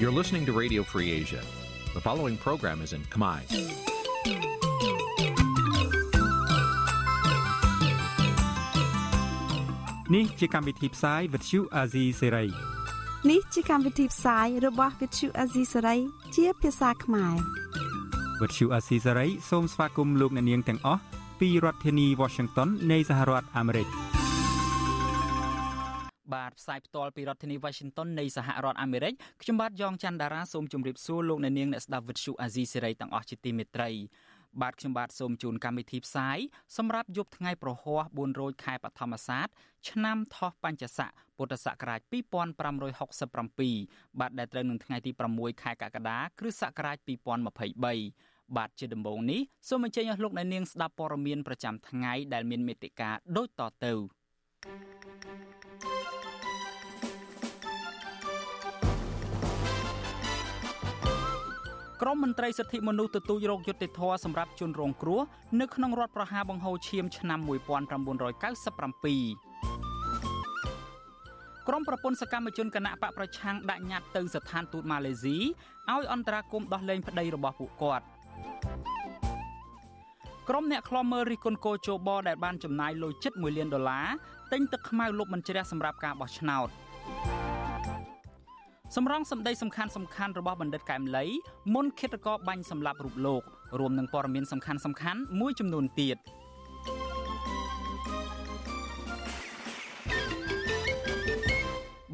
You're listening to Radio Free Asia. The following program is in Khmer. Nǐ chi càm bi tiệp xáy vệt chiu a zì sê ray នេះជាកម្មវិធីផ្សាយរបស់ Vithu Azisari ជាភាសាខ្មែរ វត្តឈូអាស៊ីសេរីសូមស្វាគមន៍លោកអ្នកនាងទាំងអស់ពីរដ្ឋធានី Washington នៃសហរដ្ឋអាមេរិក បាទផ្សាយផ្ទាល់ពីរដ្ឋធានី Washington នៃសហរដ្ឋអាមេរិកខ្ញុំបាទយ៉ងច័ន្ទដារាសូមជម្រាបសួរលោកអ្នកនាងអ្នកស្ដាប់វិទ្យុអាស៊ីសេរីទាំងអស់ជាទីមេត្រីបាទខ្ញុំបាទសូមជូនកម្មវិធីផ្សាយសម្រាប់យប់ថ្ងៃប្រហោះ4រោចខែបឋមសាទឆ្នាំថោះបัญចស័កពុទ្ធសករាជ2567បាទដែលត្រូវនឹងថ្ងៃទី6ខែកក្កដាគ្រិស្តសករាជ2023បាទជាដំបូងនេះសូមអញ្ជើញអស់លោកអ្នកនាងស្ដាប់ព័ត៌មានប្រចាំថ្ងៃដែលមានមេត្តាដូចតទៅ thank you ក្រមមន្ត្រីសិទ្ធិមនុស្សទទូចរោគយុត្តិធម៌សម្រាប់ជនរងគ្រោះនៅក្នុងរដ្ឋប្រហារបង្ហូរឈាមឆ្នាំ1997ក្រមប្រពន្ធសកម្មជនគណៈបកប្រឆាំងដាក់ញត្តិទៅស្ថានទូតម៉ាឡេស៊ីឲ្យអន្តរាគមដោះលែងប្តីរបស់ពួកគាត់ក្រុមអ្នកខ្លំមើលរិះគន់កោជបដែលបានចំណាយលុយជិត1លានដុល្លារទិញទឹកខ្មៅលុបមិនជ្រះសម្រាប់ការបោះឆ្នោត។ សម្រងសម្ដីសំខាន់សំខាន់របស់បណ្ឌិតកែមលីមុនគិតកោបាញ់សម្លាប់រូបលោករួមនឹងព័ត៌មានសំខាន់សំខាន់មួយចំនួនទៀត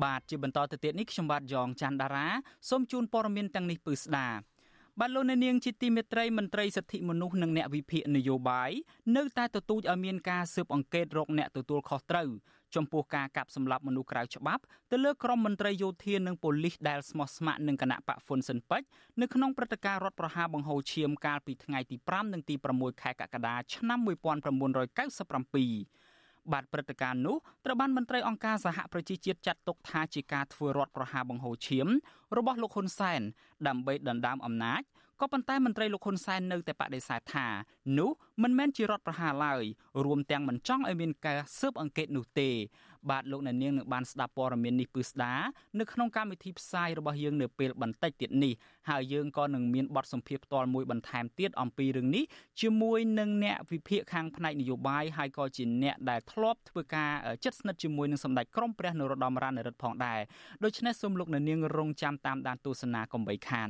បាទជាបន្តទៅទៀតនេះខ្ញុំបាទយ៉ងច័ន្ទដារាសូមជូនព័ត៌មានទាំងនេះពឺស្ដាបាទលោកអ្នកនាងជាទីមេត្រីមន្ត្រីសិទ្ធិមនុស្សនិងអ្នកវិភាគនយោបាយនៅតែទទូចឲ្យមានការស៊ើបអង្កេតរកអ្នកទទួលខុសត្រូវ ចំពោះការកាប់សម្លាប់មនុស្សក្រៅច្បាប់ទៅលើក្រុមមន្ត្រីយោធានិងប៉ូលីសដែលស្មោះស្ម័គ្រនឹងគណៈបកហ្វុនស៊ិនពេជ្រនៅក្នុងព្រឹត្តិការណ៍រដ្ឋប្រហារបង្ហូរឈាមកាលពីថ្ងៃទី5និងទី6ខែកក្កដាឆ្នាំ1997បាទព្រឹត្តិការណ៍នោះត្រូវបានមន្ត្រីអង្គការសហប្រជាជាតិចាត់ទុកថាជាការធ្វើរដ្ឋប្រហារបង្ហូរឈាមរបស់លោកហ៊ុនសែនដើម្បីដណ្ដើមអំណាច ក៏ប៉ុន្តែមន្ត្រីលោកហ៊ុនសែននៅតែបដិសេធថានោះមិនមែនជារដ្ឋប្រហារឡើយរួមទាំងមិនចង់ឲ្យមានការស៊ើបអង្កេតនោះទេ បាទលោកអ្នកនាងនឹងបានស្ដាប់ព័ត៌មាននេះពឺស្ដានៅក្នុងកម្មវិធីផ្សាយរបស់យើងនៅពេលបន្តិចទៀតនេះហើយយើងក៏នឹងមានបទសម្ភាសន៍ផ្ទាល់មួយបន្ថែមទៀតអំពីរឿងនេះជាមួយនឹងអ្នកវិភាគខាងផ្នែកនយោបាយហើយក៏ជាអ្នកដែលធ្លាប់ធ្វើការជិតស្និទ្ធជាមួយនឹងសម្ដេចក្រមព្រះនរោត្តមរណរដ្ឋផងដែរដូច្នេះសូមលោកអ្នកនាងរងចាំតាមដានទស្សនាកំបីខាន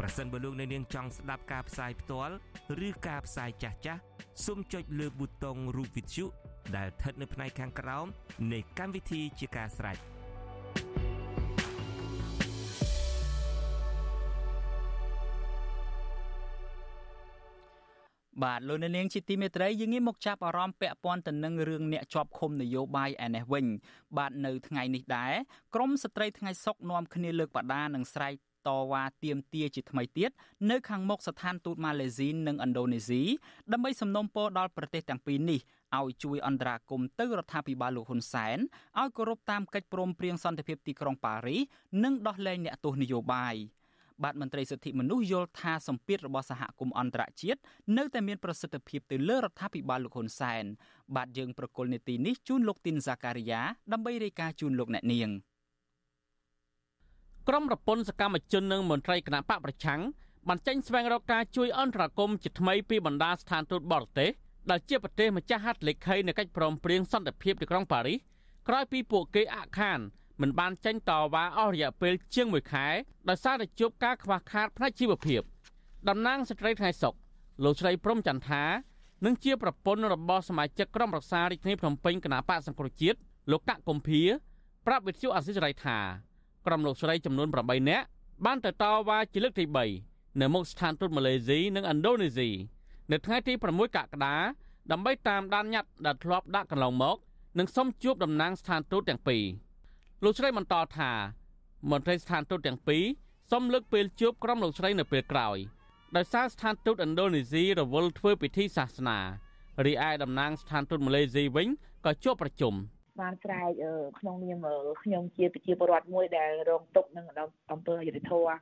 ប្រសិនបើលោកអ្នកនាងចង់ស្ដាប់ការផ្សាយផ្ទាល់ឬការផ្សាយចាស់ចាស់សូមចុចលើប៊ូតុងរូបវិទ្យុដែលស្ថិតនៅផ្នែកខាងក្រោមនៃកម្មវិធីជាការស្ដាយបាទលោកនាងជាទីមេត្រីយើងងាកមកចាប់អារម្មណ៍ពាក់ព័ន្ធទៅនឹងរឿងអ្នកជាប់ឃុំនយោបាយឯនេះវិញបាទនៅថ្ងៃនេះដែរក្រមស្ត្រីថ្ងៃសុកនាំគ្នាលើកបដានិងស្រែក តវ៉ាទាមទារជាថ្មីទៀតនៅខាងមុខស្ថានទូតម៉ាឡេស៊ីនិងឥណ្ឌូនេស៊ីដើម្បីសំណូមពរដល់ប្រទេសទាំងពីរនេះឲ្យជួយអន្តរាគមន៍ទៅរដ្ឋាភិបាលលោកហ៊ុនសែនឲ្យគោរពតាមកិច្ចព្រមព្រៀងសន្តិភាពទីក្រុងប៉ារីសនិងដោះលែងអ្នកទោសនយោបាយបាទមន្ត្រីសិទ្ធិមនុស្សយល់ថាសម្ពាធរបស់សហគមន៍អន្តរជាតិនៅតែមានប្រសិទ្ធភាពទៅលើរដ្ឋាភិបាលលោកហ៊ុនសែនបាទយើងប្រកុលនេតិនេះជូនលោកទីនហ្សាការីយ៉ាដើម្បីរាយការណ៍ជូនលោកអ្នកនាង។ ក្រុមប្រពន្ធសកម្មជននិងមន្ត្រីគណៈបកប្រឆាំងបានចេញស្វែងរកការជួយអន្តរាគមន៍ជាថ្មីពីបណ្ដាស្ថានទូតបរទេសដែលជាប្រទេសម្ចាស់ហត្ថលេខីនៃកិច្ចព្រមព្រៀងសន្តិភាពទីក្រុងប៉ារីសក្រោយពីពួកគេអខានមិនបានចេញតវ៉ាអស់រយៈពេលជាង1ខែដោយសារតែជួបការខ្វះខាតផ្នែកជីវភាពតំណាងស្ត្រីថ្ងៃសុកលោកស្រីព្រំចន្ទថានិងជាប្រពន្ធរបស់សមាជិកក្រុមរក្សារាជធានីភ្នំពេញគណៈបកសង្គ្រោះជាតិលោកកកកុម្ភាប្រាប់វិទ្យុអាស៊ីសេរីថា ក្រុមលោកស្រីចំនួន8នាក់បានទៅតវ៉ាជាលើកទី3នៅមុខស្ថានទូតម៉ាឡេស៊ីនិងឥណ្ឌូនេស៊ីនៅថ្ងៃទី6កក្កដាដើម្បីតាមដានញត្តិដែលធ្លាប់ដាក់កន្លងមកនិងសុំជួបតំណាងស្ថានទូតទាំងពីរលោកស្រីបន្តថាមន្ត្រីស្ថានទូតទាំងពីរសូមលើកពេលជួបក្រុមលោកស្រីនៅពេលក្រោយដោយសារស្ថានទូតឥណ្ឌូនេស៊ីរវល់ធ្វើពិធីសាសនារីឯតំណាងស្ថានទូតម៉ាឡេស៊ីវិញក៏ជួបប្រជុំ បានស្រែកក្នុងនាមខ្ញុំជាប្រជាពលរដ្ឋមួយដែលរងទុកនឹងអំពើអយុត្តិធម៌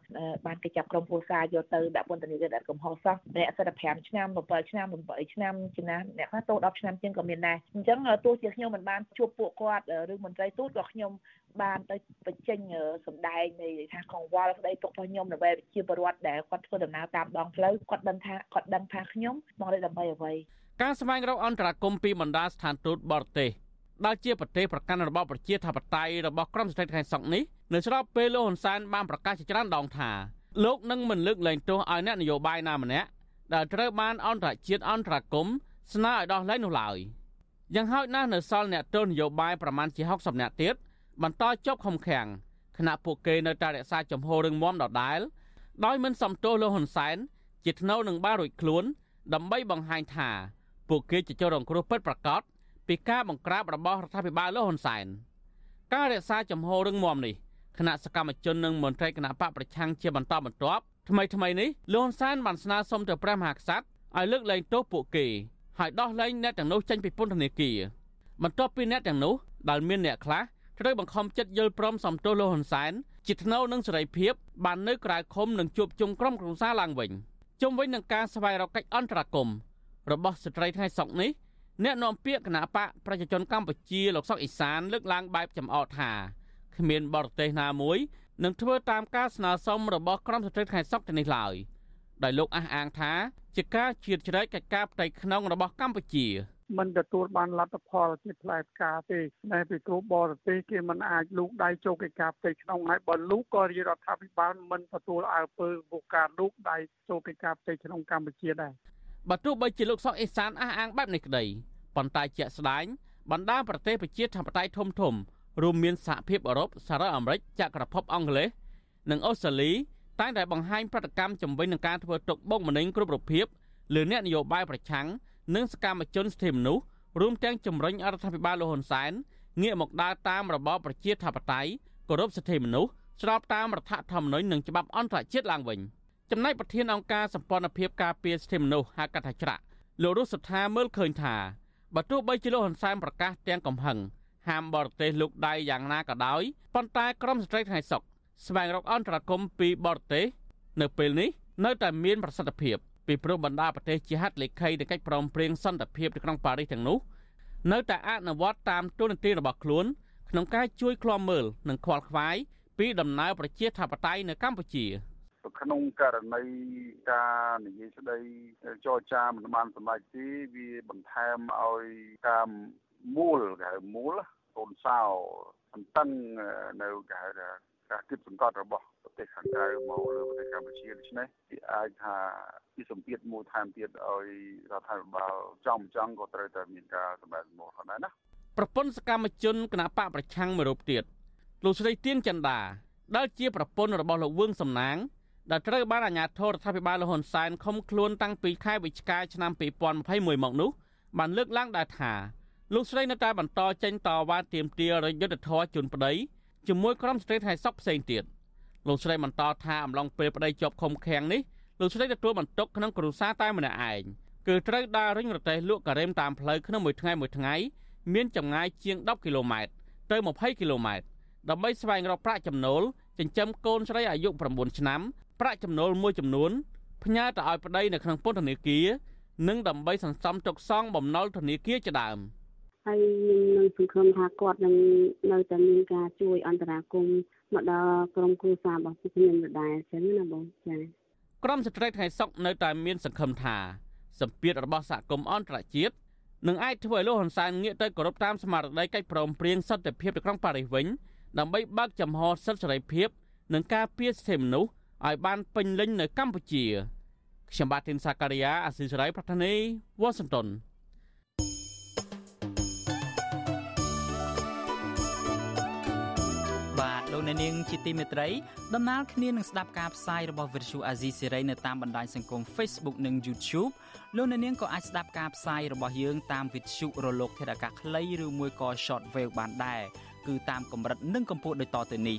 បានគេចាប់ក្រុមពលសារយកទៅដាក់ពន្ធនាគារដាក់កំហុសសោះអ្នកសិត5ឆ្នាំ7ឆ្នាំ8ឆ្នាំជាណាអ្នកខ្លះទោស10ឆ្នាំជាងក៏មានដែរអញ្ចឹងទោះជាខ្ញុំមិនបានជួបពួកគាត់ឬមន្ត្រីទូតក៏ខ្ញុំបានទៅបញ្ចេញសម្ដែងនៃថាកង្វល់ស្ដីទុករបស់ខ្ញុំដើម្បីជាពលរដ្ឋដែលគាត់ធ្វើដំណើរតាមដងផ្លូវគាត់ដឹងថាគាត់ដឹងថាខ្ញុំមកដើម្បីអ្វីការស្វែងរកអន្តរាគមពីបណ្ដាស្ថានទូតបរទេស ដែលជាប្រទេសប្រកាន់របបប្រជាធិបតេយ្យរបស់ក្រុមស្ថិតខេត្តសុកនេះនៅស្របពេលលោកហ៊ុនសែនបានប្រកាសជាច្រើនដងថាលោកនឹងមិនលើកលែងទោសឲ្យអ្នកនយោបាយណាម្នាក់ដែលត្រូវបានអន្តរជាតិអន្តរាគមស្នើឲ្យដោះលែងនោះឡើយយ៉ាងហោចណាស់នៅសល់អ្នកទោសនយោបាយប្រមាណជា60នាក់ទៀតបន្តជាប់ឃុំឃាំងខណៈពួកគេនៅតែរក្សាចំហររឹងមាំដដែលដោយមិនសំទោសលោកហ៊ុនសែនជាថ្នូវនឹងបានរួចខ្លួនដើម្បីបង្ហាញថាពួកគេជាជនរងគ្រោះពិតប្រាកដ ពីការបង្ក្រាបរបស់រដ្ឋាភិបាលលោកហ៊ុនសែនការរក្សាចំហរឹងមាំនេះគណៈសកម្មជននិងមន្ត្រីគណៈបកប្រឆាំងជាបន្តបន្ទាប់ថ្មីថ្មីនេះលោកហ៊ុនសែនបានស្នើសុំទៅព្រះមហាក្សត្រឲ្យលើកលែងទោសពួកគេហើយដោះលែងអ្នកទាំងនោះចេញពីពន្ធនាគារបន្ទាប់ពីអ្នកទាំងនោះដែលមានអ្នកខ្លះត្រូវបង្ខំចិត្តយល់ព្រមសំទោសលោកហ៊ុនសែនជាថ្នូវនឹងសេរីភាពបាននៅក្រៅឃុំនិងជួបជុំក្រុមគ្រួសារឡើងវិញជុំវិញនឹងការស្វែងរកកិច្ចអន្តរាគមន៍របស់ស្ត្រីថ្ងៃសុកនេះ អ្នកនាំពាក្យគណៈបកប្រជាជនកម្ពុជាលោកសុកអេសានលើកឡើងបែបចំអកថាគ្មានបរទេសណាមួយនឹងធ្វើតាមការស្នើសុំរបស់ក្រុមស្ត្រីខេត្តសុកទៅនេះឡើយដោយលោកអះអាងថា ជាការជៀតជ្រែកកិច្ចការផ្ទៃក្នុងរបស់កម្ពុជាមិនទទួលបានលទ្ធផលជាផ្លែផ្កាទេតែពីគ្រូបរទេសគេមិនអាចលូកដៃចូលកិច្ចការផ្ទៃក្នុងហើយបើលូកក៏រាជរដ្ឋាភិបាលមិនទទួលអើពើវការលូកដៃចូលកិច្ចការផ្ទៃក្នុងកម្ពុជាដែរ បើទោះបីជាលោកសុកអេសានអះអាងបែបនេះក្តីប៉ុន្តែជាក់ស្ដែងបណ្ដាប្រទេសប្រជាធិបតេយ្យធំធំរួមមានសហភាពអឺរ៉ុបសហរដ្ឋអាមេរិកចក្រភពអង់គ្លេសនិងអូស្ត្រាលីតែងតែបង្ហាញប្រតិកម្មជំវិញនឹងការធ្វើទុកបុកម្នេញគ្រប់រូបភាពលើអ្នកនយោបាយប្រឆាំងនិងសកម្មជនសិទ្ធិមនុស្សរួមទាំងជំរុញរដ្ឋាភិបាលលហ៊ុនសែនងាកមកដើរតាមរបបប្រជាធិបតេយ្យគោរពសិទ្ធិមនុស្សស្របតាមរដ្ឋធម្មនុញ្ញនិងច្បាប់អន្តរជាតិឡើងវិញ ចំណែកប្រធានអង្គការសម្ព័ន្ធភាពការពារសិទ្ធិមនុស្សហៅកាត់ថាច្រាក់លោករស់សុថាមើលឃើញថាបើទោះបីជាលោកហ៊ុនសែនប្រកាសទាំងកំហឹងហាមបរទេសលោកដៃយ៉ាងណាក៏ដោយប៉ុន្តែក្រមស្ត្រីថ្ងៃសុកស្វែងរកអន្តរាគមពីបរទេសនៅពេលនេះនៅតែមានប្រសិទ្ធភាពពីព្រោះបណ្ដាប្រទេសជាហត្ថលេខីនៃកិច្ចព្រមព្រៀងសន្តិភាពនៅក្នុងប៉ារីសទាំងនោះនៅតែអនុវត្តតាមទូននីតិរបស់ខ្លួនក្នុងការជួយឃ្លាំមើលនិងខ្វល់ខ្វាយពីដំណើរប្រជាធិបតេយ្យនៅកម្ពុជា ក្នុងករណីការនិយាយស្ដីចរចាមិនបានសម្រេចទេវាបន្ថែមឲ្យតាមមូលគេហៅមូលកូនសោអន្ទឹងនៅគេហៅថាការគិតសង្កត់របស់ប្រទេសខាងក្រៅមកលើប្រទេសកម្ពុជាដូច្នេះវាអាចថាពីសម្ពាធមួយថែមទៀតឲ្យរដ្ឋាភិបាលចង់ចង់ក៏ត្រូវតែមានការសម្ដែងសម្បូរផងដែរណាប្រពន្ធសកម្មជនគណៈបកប្រឆាំងមួយរូបទៀតលោកស្រីទៀនចន្ទាដែលជាប្រពន្ធរបស់លោកវឿងសំណាង ដែលត្រូវបានអាជ្ញាធររដ្ឋាភិបាលលហ៊ុនសែនឃុំខ្លួនតាំងពីខែវិច្ឆិកាឆ្នាំ2021មកនោះបានលើកឡើងដែរថាលោកស្រីនៅតែបន្តចេញតវ៉ាទាមទាររយុទ្ធធរជន់ប្តីជាមួយក្រុមស្ត្រីថៃសក់ផ្សេងទៀតលោកស្រីបន្តថាអំឡុងពេលប្តីជាប់ឃុំឃាំងនេះលោកស្រីទទួលបន្ទុកក្នុងគ្រួសារតែម្នាក់ឯងគឺត្រូវដើររុញរទេះលក់ការ៉េមតាមផ្លូវក្នុងមួយថ្ងៃមួយថ្ងៃមានចម្ងាយជាង10គីឡូម៉ែត្រទៅ20គីឡូម៉ែត្រដើម្បីស្វែងរកប្រាក់ចំណូលចិញ្ចឹមកូនស្រីអាយុ9ឆ្នាំ ប្រាក់ចំណូលមួយចំនួនផ្ញើទៅឲ្យប្តីនៅក្នុងពន្ធនាគារនិងដើម្បីសន្សំទុកសងបំណុលធនាគារជាដើមហើយនឹងសង្ឃឹមថាគាត់នឹងនៅតែមានការជួយអន្តរាគមន៍មកដល់ក្រុមគ្រួសាររបស់ខ្ញុំដដែលអញ្ចឹងណាបងចា៎ក្រុមស្ត្រីថ្ងៃសុកនៅតែមានសង្ឃឹមថាសម្ពាធរបស់សហគមន៍អន្តរជាតិនឹងអាចធ្វើឲ្យលោកហ៊ុនសែនងាកទៅគោរពតាមស្មារតីកិច្ចព្រមព្រៀងសន្តិភាពនៅក្នុងប៉ារីសវិញដើម្បីបើកចំហសិទ្ធិសេរីភាពនិងការពារសិទ្ធិមនុស្ស ឲ្យបានពេញលេញនៅកម្ពុជាខ្ញុំបាទធីនសាការីយ៉ាអស៊ីសេរីប្រធានីវ៉ាស៊ីនតោនបាទលោកអ្នកនាងជាទីមេត្រីដំណើរគ្នានឹងស្ដាប់ការផ្សាយរបស់ Virtual Azizi Serai នៅតាមបណ្ដាញសង្គម Facebook និង YouTube លោកអ្នកនាងក៏អាចស្ដាប់ការផ្សាយរបស់យើងតាមវិទ្យុរលកធាតុអាកាសខ្លីឬមួយក៏ Shortwave បានដែរគឺតាមកម្រិតនិងកម្ពស់ដូចតទៅនេះ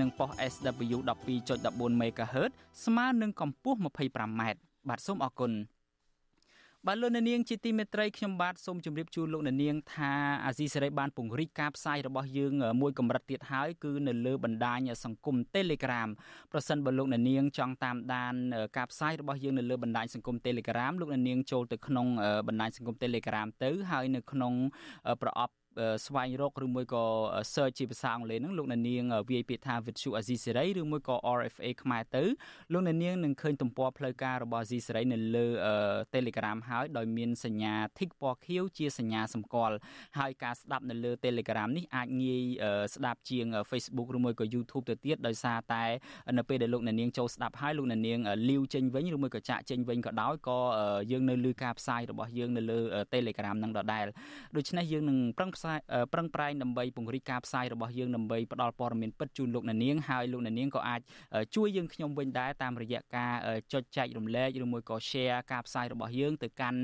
និងប៉ុស SW 12.14 MHz ស្មើនឹងកម្ពស់ 25m បាទសូមអរគុណបាទលោកនាងជាទីមេត្រីខ្ញុំបាទសូមជម្រាបជូនលោកនាងថាអាស៊ីសេរីបានពង្រីកការផ្សាយរបស់យើងមួយកម្រិតទៀតហើយគឺនៅលើបណ្ដាញសង្គម Telegram ប្រសិនបើលោកនាងចង់តាមដានការផ្សាយរបស់យើងនៅលើបណ្ដាញសង្គម Telegram លោកនាងចូលទៅក្នុងបណ្ដាញសង្គម Telegram ទៅហើយនៅក្នុងប្រអប់ ស្វែងរកឬមួយក៏ search ជាភាសាអង់គ្លេសហ្នឹងលោកអ្នកនាងវាយពាក្យថា Vithu Azizi Serai ឬមួយក៏ RFA ខ្មែរទៅលោកអ្នកនាងនឹងឃើញទំព័រផ្លូវការរបស់ Azizi Serai នៅលើ Telegram ហើយដោយមានសញ្ញា tick ពណ៌ខៀវជាសញ្ញាសម្គាល់ហើយការស្ដាប់នៅលើ Telegram នេះអាចងាយស្ដាប់ជាង Facebook ឬមួយក៏ YouTube ទៅទៀតដោយសារតែនៅពេលដែលលោកអ្នកនាងចូលស្ដាប់ហើយលោកអ្នកនាងលាវចេញវិញឬមួយក៏ចាក់ចេញវិញក៏ដោយក៏យើងនៅលើការផ្សាយរបស់យើងនៅលើ Telegram នឹងដដែលដូច្នេះយើងនឹងប្រឹងផ្សាយប្រឹងប្រែងដើម្បីពង្រីកការផ្សាយរបស់យើងដើម្បីផ្ដល់ព័ត៌មានពិតជូនលោកអ្នកនាងហើយលោកអ្នកនាងក៏អាចជួយយើងខ្ញុំវិញដែរតាមរយៈការចុចចែករំលែកឬមួយក៏ share ការផ្សាយរបស់យើងទៅកាន់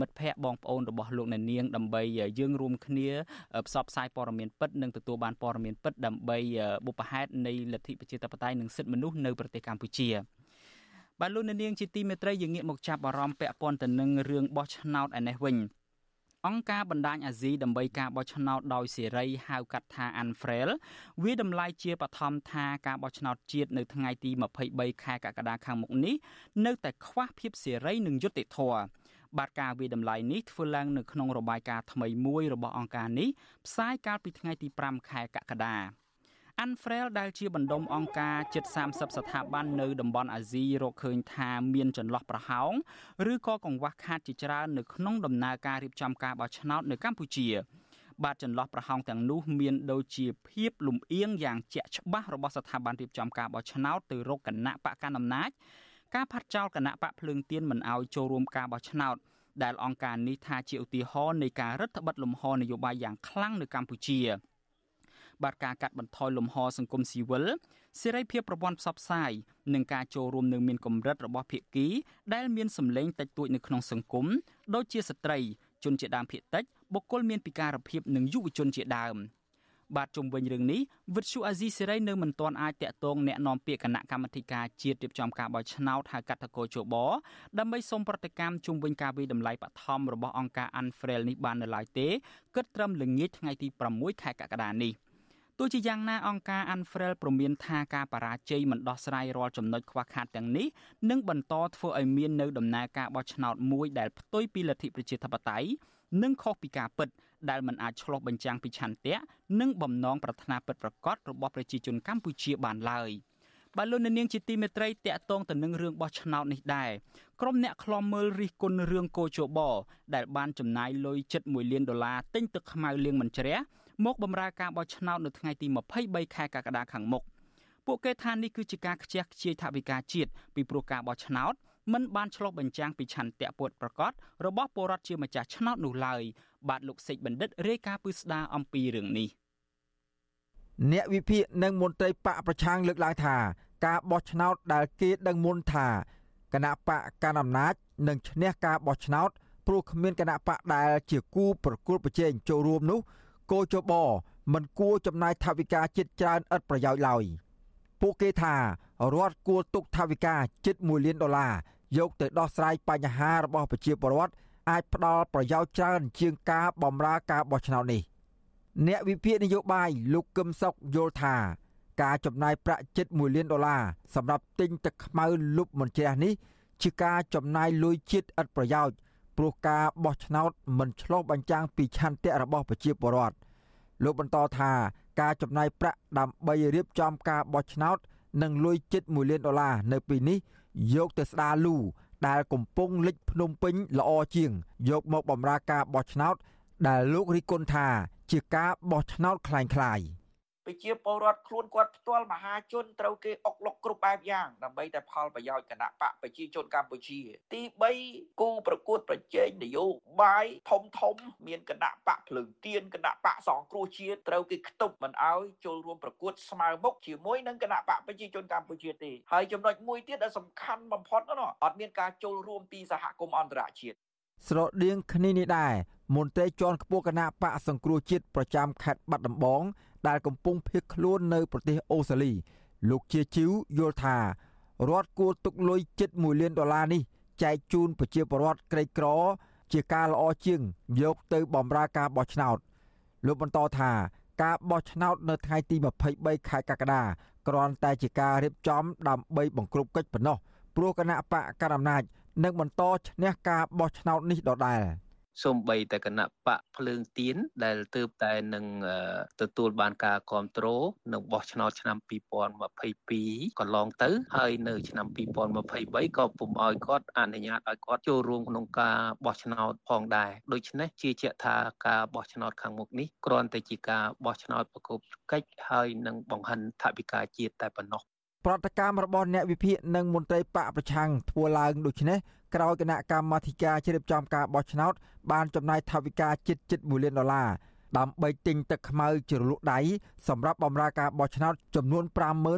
មិត្តភ័ក្តិបងប្អូនរបស់លោកអ្នកនាងដើម្បីយើងរួមគ្នាផ្សព្វផ្សាយព័ត៌មានពិតនិងទទួលបានព័ត៌មានពិតដើម្បីបុព្វហេតុនៃលទ្ធិប្រជាធិបតេយ្យនិងសិទ្ធិមនុស្សនៅប្រទេសកម្ពុជាបាទលោកអ្នកនាងជាទីមេត្រីយើងងាកមកចាប់អារម្មណ៍ពាក់ព័ន្ធទៅនឹងរឿងបោះឆ្នោតឯនេះវិញ អង្គការបណ្ដាញអាស៊ីដើម្បីការបោះឆ្នោតដោយសេរីហៅកាត់ថា Unfrail វាតម្លៃជាបឋមថាការបោះឆ្នោតជាតិនៅថ្ងៃទី23ខែកក្កដាខាងមុខនេះនៅតែខ្វះភាពសេរីនិងយុត្តិធម៌បាទការវិតម្លៃនេះធ្វើឡើងនៅក្នុងរបាយការណ៍ថ្មីមួយរបស់អង្គការនេះផ្សាយកាលពីថ្ងៃទី5ខែកក្កដា Unfrail ដែលជាបណ្ដុំអង្គការជិត30ស្ថាប័ននៅតំបន់អាស៊ីរកឃើញថាមានចន្លោះប្រហោងឬក៏កង្វះខាតជាច្រើននៅក្នុងដំណើរការរៀបចំការបោះឆ្នោតនៅកម្ពុជាបាទចន្លោះប្រហោងទាំងនោះមានដូចជាភាពលំអៀងយ៉ាងជាក់ច្បាស់របស់ស្ថាប័នរៀបចំការបោះឆ្នោតទៅរកគណៈបកកណ្ដាលអំណាចការផាត់ចោលគណៈបកភ្លើងទៀនមិនអោយចូលរួមការបោះឆ្នោតដែលអង្គការនេះថាជាឧទាហរណ៍នៃការរឹតបន្តឹងលំហនយោបាយយ៉ាងខ្លាំងនៅកម្ពុជា។ បាទការកាត់បន្ថយលំហសង្គមស៊ីវិលសេរីភាពប្រព័ន្ធផ្សព្វផ្សាយនិងការចូលរួមនៅមានកម្រិតរបស់ភាគីដែលមានសម្លេងតិចតួចនៅក្នុងសង្គមដូចជាស្ត្រីជនជាដើមភាគតិចបុគ្គលមានពិការភាពនិងយុវជនជាដើមបាទជុំវិញរឿងនេះវិទ្យុអាស៊ីសេរីនៅមិនទាន់អាចតាក់ទងแนะនាំពាក្យគណៈកម្មាធិការជាតិរៀបចំការបោះឆ្នោតហៅកាត់តកោជបដើម្បីសូមប្រតិកម្មជុំវិញការវិតម្លៃបឋមរបស់អង្គការ Unfrail នេះបាននៅឡើយទេគិតត្រឹមល្ងាចថ្ងៃទី6ខែកក្កដានេះ។ ទោះជាយ៉ាងណាអង្គការ Unfrail ព្រមានថាការបរាជ័យមិនដោះស្រាយរាល់ចំណុចខ្វះខាតទាំងនេះនឹងបន្តធ្វើឲ្យមាននៅដំណើរការបោះឆ្នោតមួយដែលផ្ទុយពីលទ្ធិប្រជាធិបតេយ្យនិងខុសពីការពិតដែលមិនអាចឆ្លោះបញ្ចាំងពីឆន្ទៈនិងបំណងប្រាថ្នាពិតប្រាកដរបស់ប្រជាជនកម្ពុជាបានឡើយបើលោកនាងជាទីមេត្រីតកតងទៅនឹងរឿងបោះឆ្នោតនេះដែរក្រុមអ្នកខ្លំមើលរិះគន់រឿងកោជបដែលបានចំណាយលុយជិត1លានដុល្លារទិញទឹកខ្មៅលៀងមិនជ្រះ មកបម្រើការបោះឆ្នោតនៅថ្ងៃទី23ខែកក្កដាខាងមុខពួកគេថានេះគឺជាការខ្ជះខ្ជាយថវិកាជាតិពីព្រោះការបោះឆ្នោតមិនបានឆ្លុះបញ្ចាំងពីឆន្ទៈពុតប្រកបរបស់ពលរដ្ឋជាម្ចាស់ឆ្នោតនោះឡើយបាទលោកសេចបណ្ឌិតរាយការណ៍ពឹស្ដារអំពីរឿងនេះអ្នកវិភាគនិងមន្ត្រីបកប្រឆាំងលើកឡើងថា ការបោះឆ្នោតដែលគេដឹងមុនថាគណៈបកកណ្ដាលអំណាចនឹងឈ្នះការបោះឆ្នោតព្រោះគ្មានគណៈបកដែលជាគូប្រកួតប្រជែងចូលរួមនោះ គោចបមិនគួរចំណាយថវិកាចិត្តច្រើនឥតប្រយោជន៍ឡើយពួកគេថារដ្ឋគួរទុកថវិកាជិត1លានដុល្លារយកទៅដោះស្រាយបញ្ហារបស់ប្រជាពលរដ្ឋអាចផ្ដល់ប្រយោជន៍ច្រើនជាងការបម្រើការបោះឆ្នោតនេះអ្នកវិភាគនយោបាយលោកកឹមសុខយល់ថា ការចំណាយប្រាក់ជិត1លានដុល្លារសម្រាប់ទិញទឹកខ្មៅលុបមិនជ្រះនេះជាការចំណាយលុយជាតិឥតប្រយោជន៍ ព្រោះការបោះឆ្នោតមិនឆ្លុះបញ្ចាំងពីឆន្ទៈរបស់ប្រជាពលរដ្ឋលោកបន្តថាការចំណាយប្រាក់ដើម្បីរៀបចំការបោះឆ្នោតនិងលុយជិត1លានដុល្លារនៅពេលនេះយកទៅស្ដារលូដែលកំពុងលិចភ្នំពេញល្អជាង យកមកបម្រើការបោះឆ្នោតដែលលោករិគុណថាជាការបោះឆ្នោតคล้ายៗព ប្រជាពលរដ្ឋខ្លួនគាត់ផ្ទាល់មហាជនត្រូវគេអុកលុកគ្រប់បែបយ៉ាងដើម្បីតែផលប្រយោជន៍គណៈបកប្រជាជនកម្ពុជា ទី3គូប្រកួតប្រជែងនយោបាយធំធំ មានគណៈបកភ្លើងទៀនគណៈបកសង្គ្រោះជាតិត្រូវគេខ្ទប់មិនឲ្យចូលរួមប្រកួតស្មើមុខជាមួយនឹងគណៈបកប្រជាជនកម្ពុជាទេហើយចំណុចមួយទៀតដែលសំខាន់បំផុតនោះអត់មានការចូលរួមពីសហគមន៍អន្តរជាតិស្រដៀងគ្នានេះដែរមន្ត្រីជាន់ខ្ពស់គណៈបកសង្គ្រោះជាតិប្រចាំខេត្តបាត់ដំបង ដែលកំពុងភៀសខ្លួននៅប្រទេសអូស្ត្រាលី លោកជាជីវយល់ថារដ្ឋគួរទុកលុយជិត1លានដុល្លារនេះចែកជូនប្រជាពលរដ្ឋក្រីក្រ ជាការល្អជាងយកទៅបម្រើការបោះឆ្នោតលោកបន្តថាការបោះឆ្នោតនៅថ្ងៃទី23ខែកក្កដាគ្រាន់តែជាការរៀបចំដើម្បីបង្ក្រប់កិច្ចប៉ុណ្ណោះព្រោះគណៈបកកណ្ដាលអំណាចនឹងបន្តឈ្នះការបោះឆ្នោតនេះដដែល។ សូម្បីតែគណៈបកភ្លើងទៀនដែលទើបតែនឹងទទួលបានការគ្រប់គ្រងនៅបោះឆ្នោតឆ្នាំ2022កន្លងទៅ ហើយនៅឆ្នាំ2023ក៏ពុំឲ្យគាត់អនុញ្ញាតឲ្យគាត់ចូលរួមក្នុងការបោះឆ្នោតផងដែរដូច្នេះជាជាក់ថាការបោះឆ្នោតខាងមុខនេះគ្រាន់តែជាការបោះឆ្នោតប្រកបកិច្ចហើយនឹងបង្ហាញថវិកាជាតិតែប៉ុណ្ណោះប្រតិកម្មរបស់អ្នកវិភាគនិងមន្ត្រីបកប្រឆាំងធ្វើឡើងដូចនេះ ក្រោយគណៈកម្មាធិការជ្រៀបចំការបោះឆ្នោត បានចំណាយថវិកាជិតជិត1លានដុល្លារដើម្បីទិញទឹកខ្មៅជ្រលក់ដៃសម្រាប់បម្រើការបោះឆ្នោតចំនួន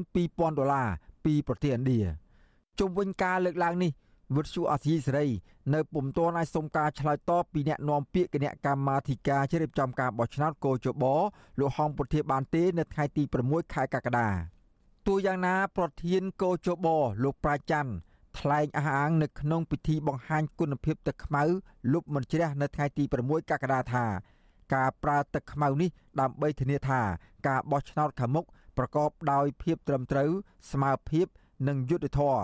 52,000ដុល្លារពីប្រទេសឥណ្ឌាជុំវិញការលើកឡើងនេះវិទ្យុអាស៊ីសេរីនៅពុំទាន់អាចសុំការឆ្លើយតបពីអ្នកនាំពាក្យគណៈកម្មាធិការជ្រៀបចំការបោះឆ្នោតកោជបលោកហងពុធាបានទេនៅថ្ងៃទី6ខែកក្កដាទោះយ៉ាងណា ប្រធានកោជបលោកប្រាច័ន្ទ ថ្លែងអះអាងនៅក្នុងពិធីបង្ហាញគុណភាពទឹកខ្មៅលុបមិនជ្រះនៅថ្ងៃទី6កក្កដាថា ការប្រើទឹកខ្មៅនេះដើម្បីធានាថាការបោះឆ្នោតខាងមុខប្រកបដោយភាពត្រឹមត្រូវស្មើភាពនិងយុត្តិធម៌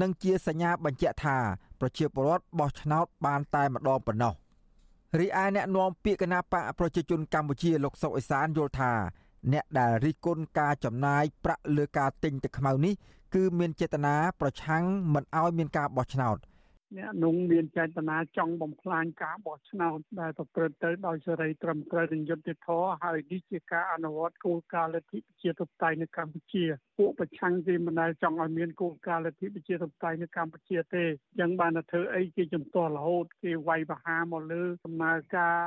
និងជាសញ្ញាបញ្ជាក់ថាប្រជាពលរដ្ឋបោះឆ្នោតបានតែម្ដងប៉ុណ្ណោះរីឯអ្នកនាំពាក្យគណៈបកប្រជាជនកម្ពុជាលោកសុកអេសានយល់ថា អ្នកដែលរិះគន់ការចំណាយប្រាក់លើការទិញទឹកខ្មៅនេះ គឺមានចេតនាប្រឆាំងមិនឲ្យមានការបោះឆ្នោតអ្នកនោះមានចេតនាចង់បំផ្លាញការបោះឆ្នោតដែលប្រព្រឹត្តទៅដោយសេរីត្រឹមត្រូវនិងយុត្តិធម៌ហើយនេះជាការអនុវត្តគោលការណ៍លទ្ធិប្រជាធិបតេយ្យនៅកម្ពុជាពួកប្រឆាំងគេមិនដែលចង់ឲ្យមានគោលការណ៍លទ្ធិប្រជាធិបតេយ្យនៅកម្ពុជាទេអញ្ចឹងបានតែធ្វើអីគេជំទាស់រហូតគេវាយប្រហារមកលើដំណើរការ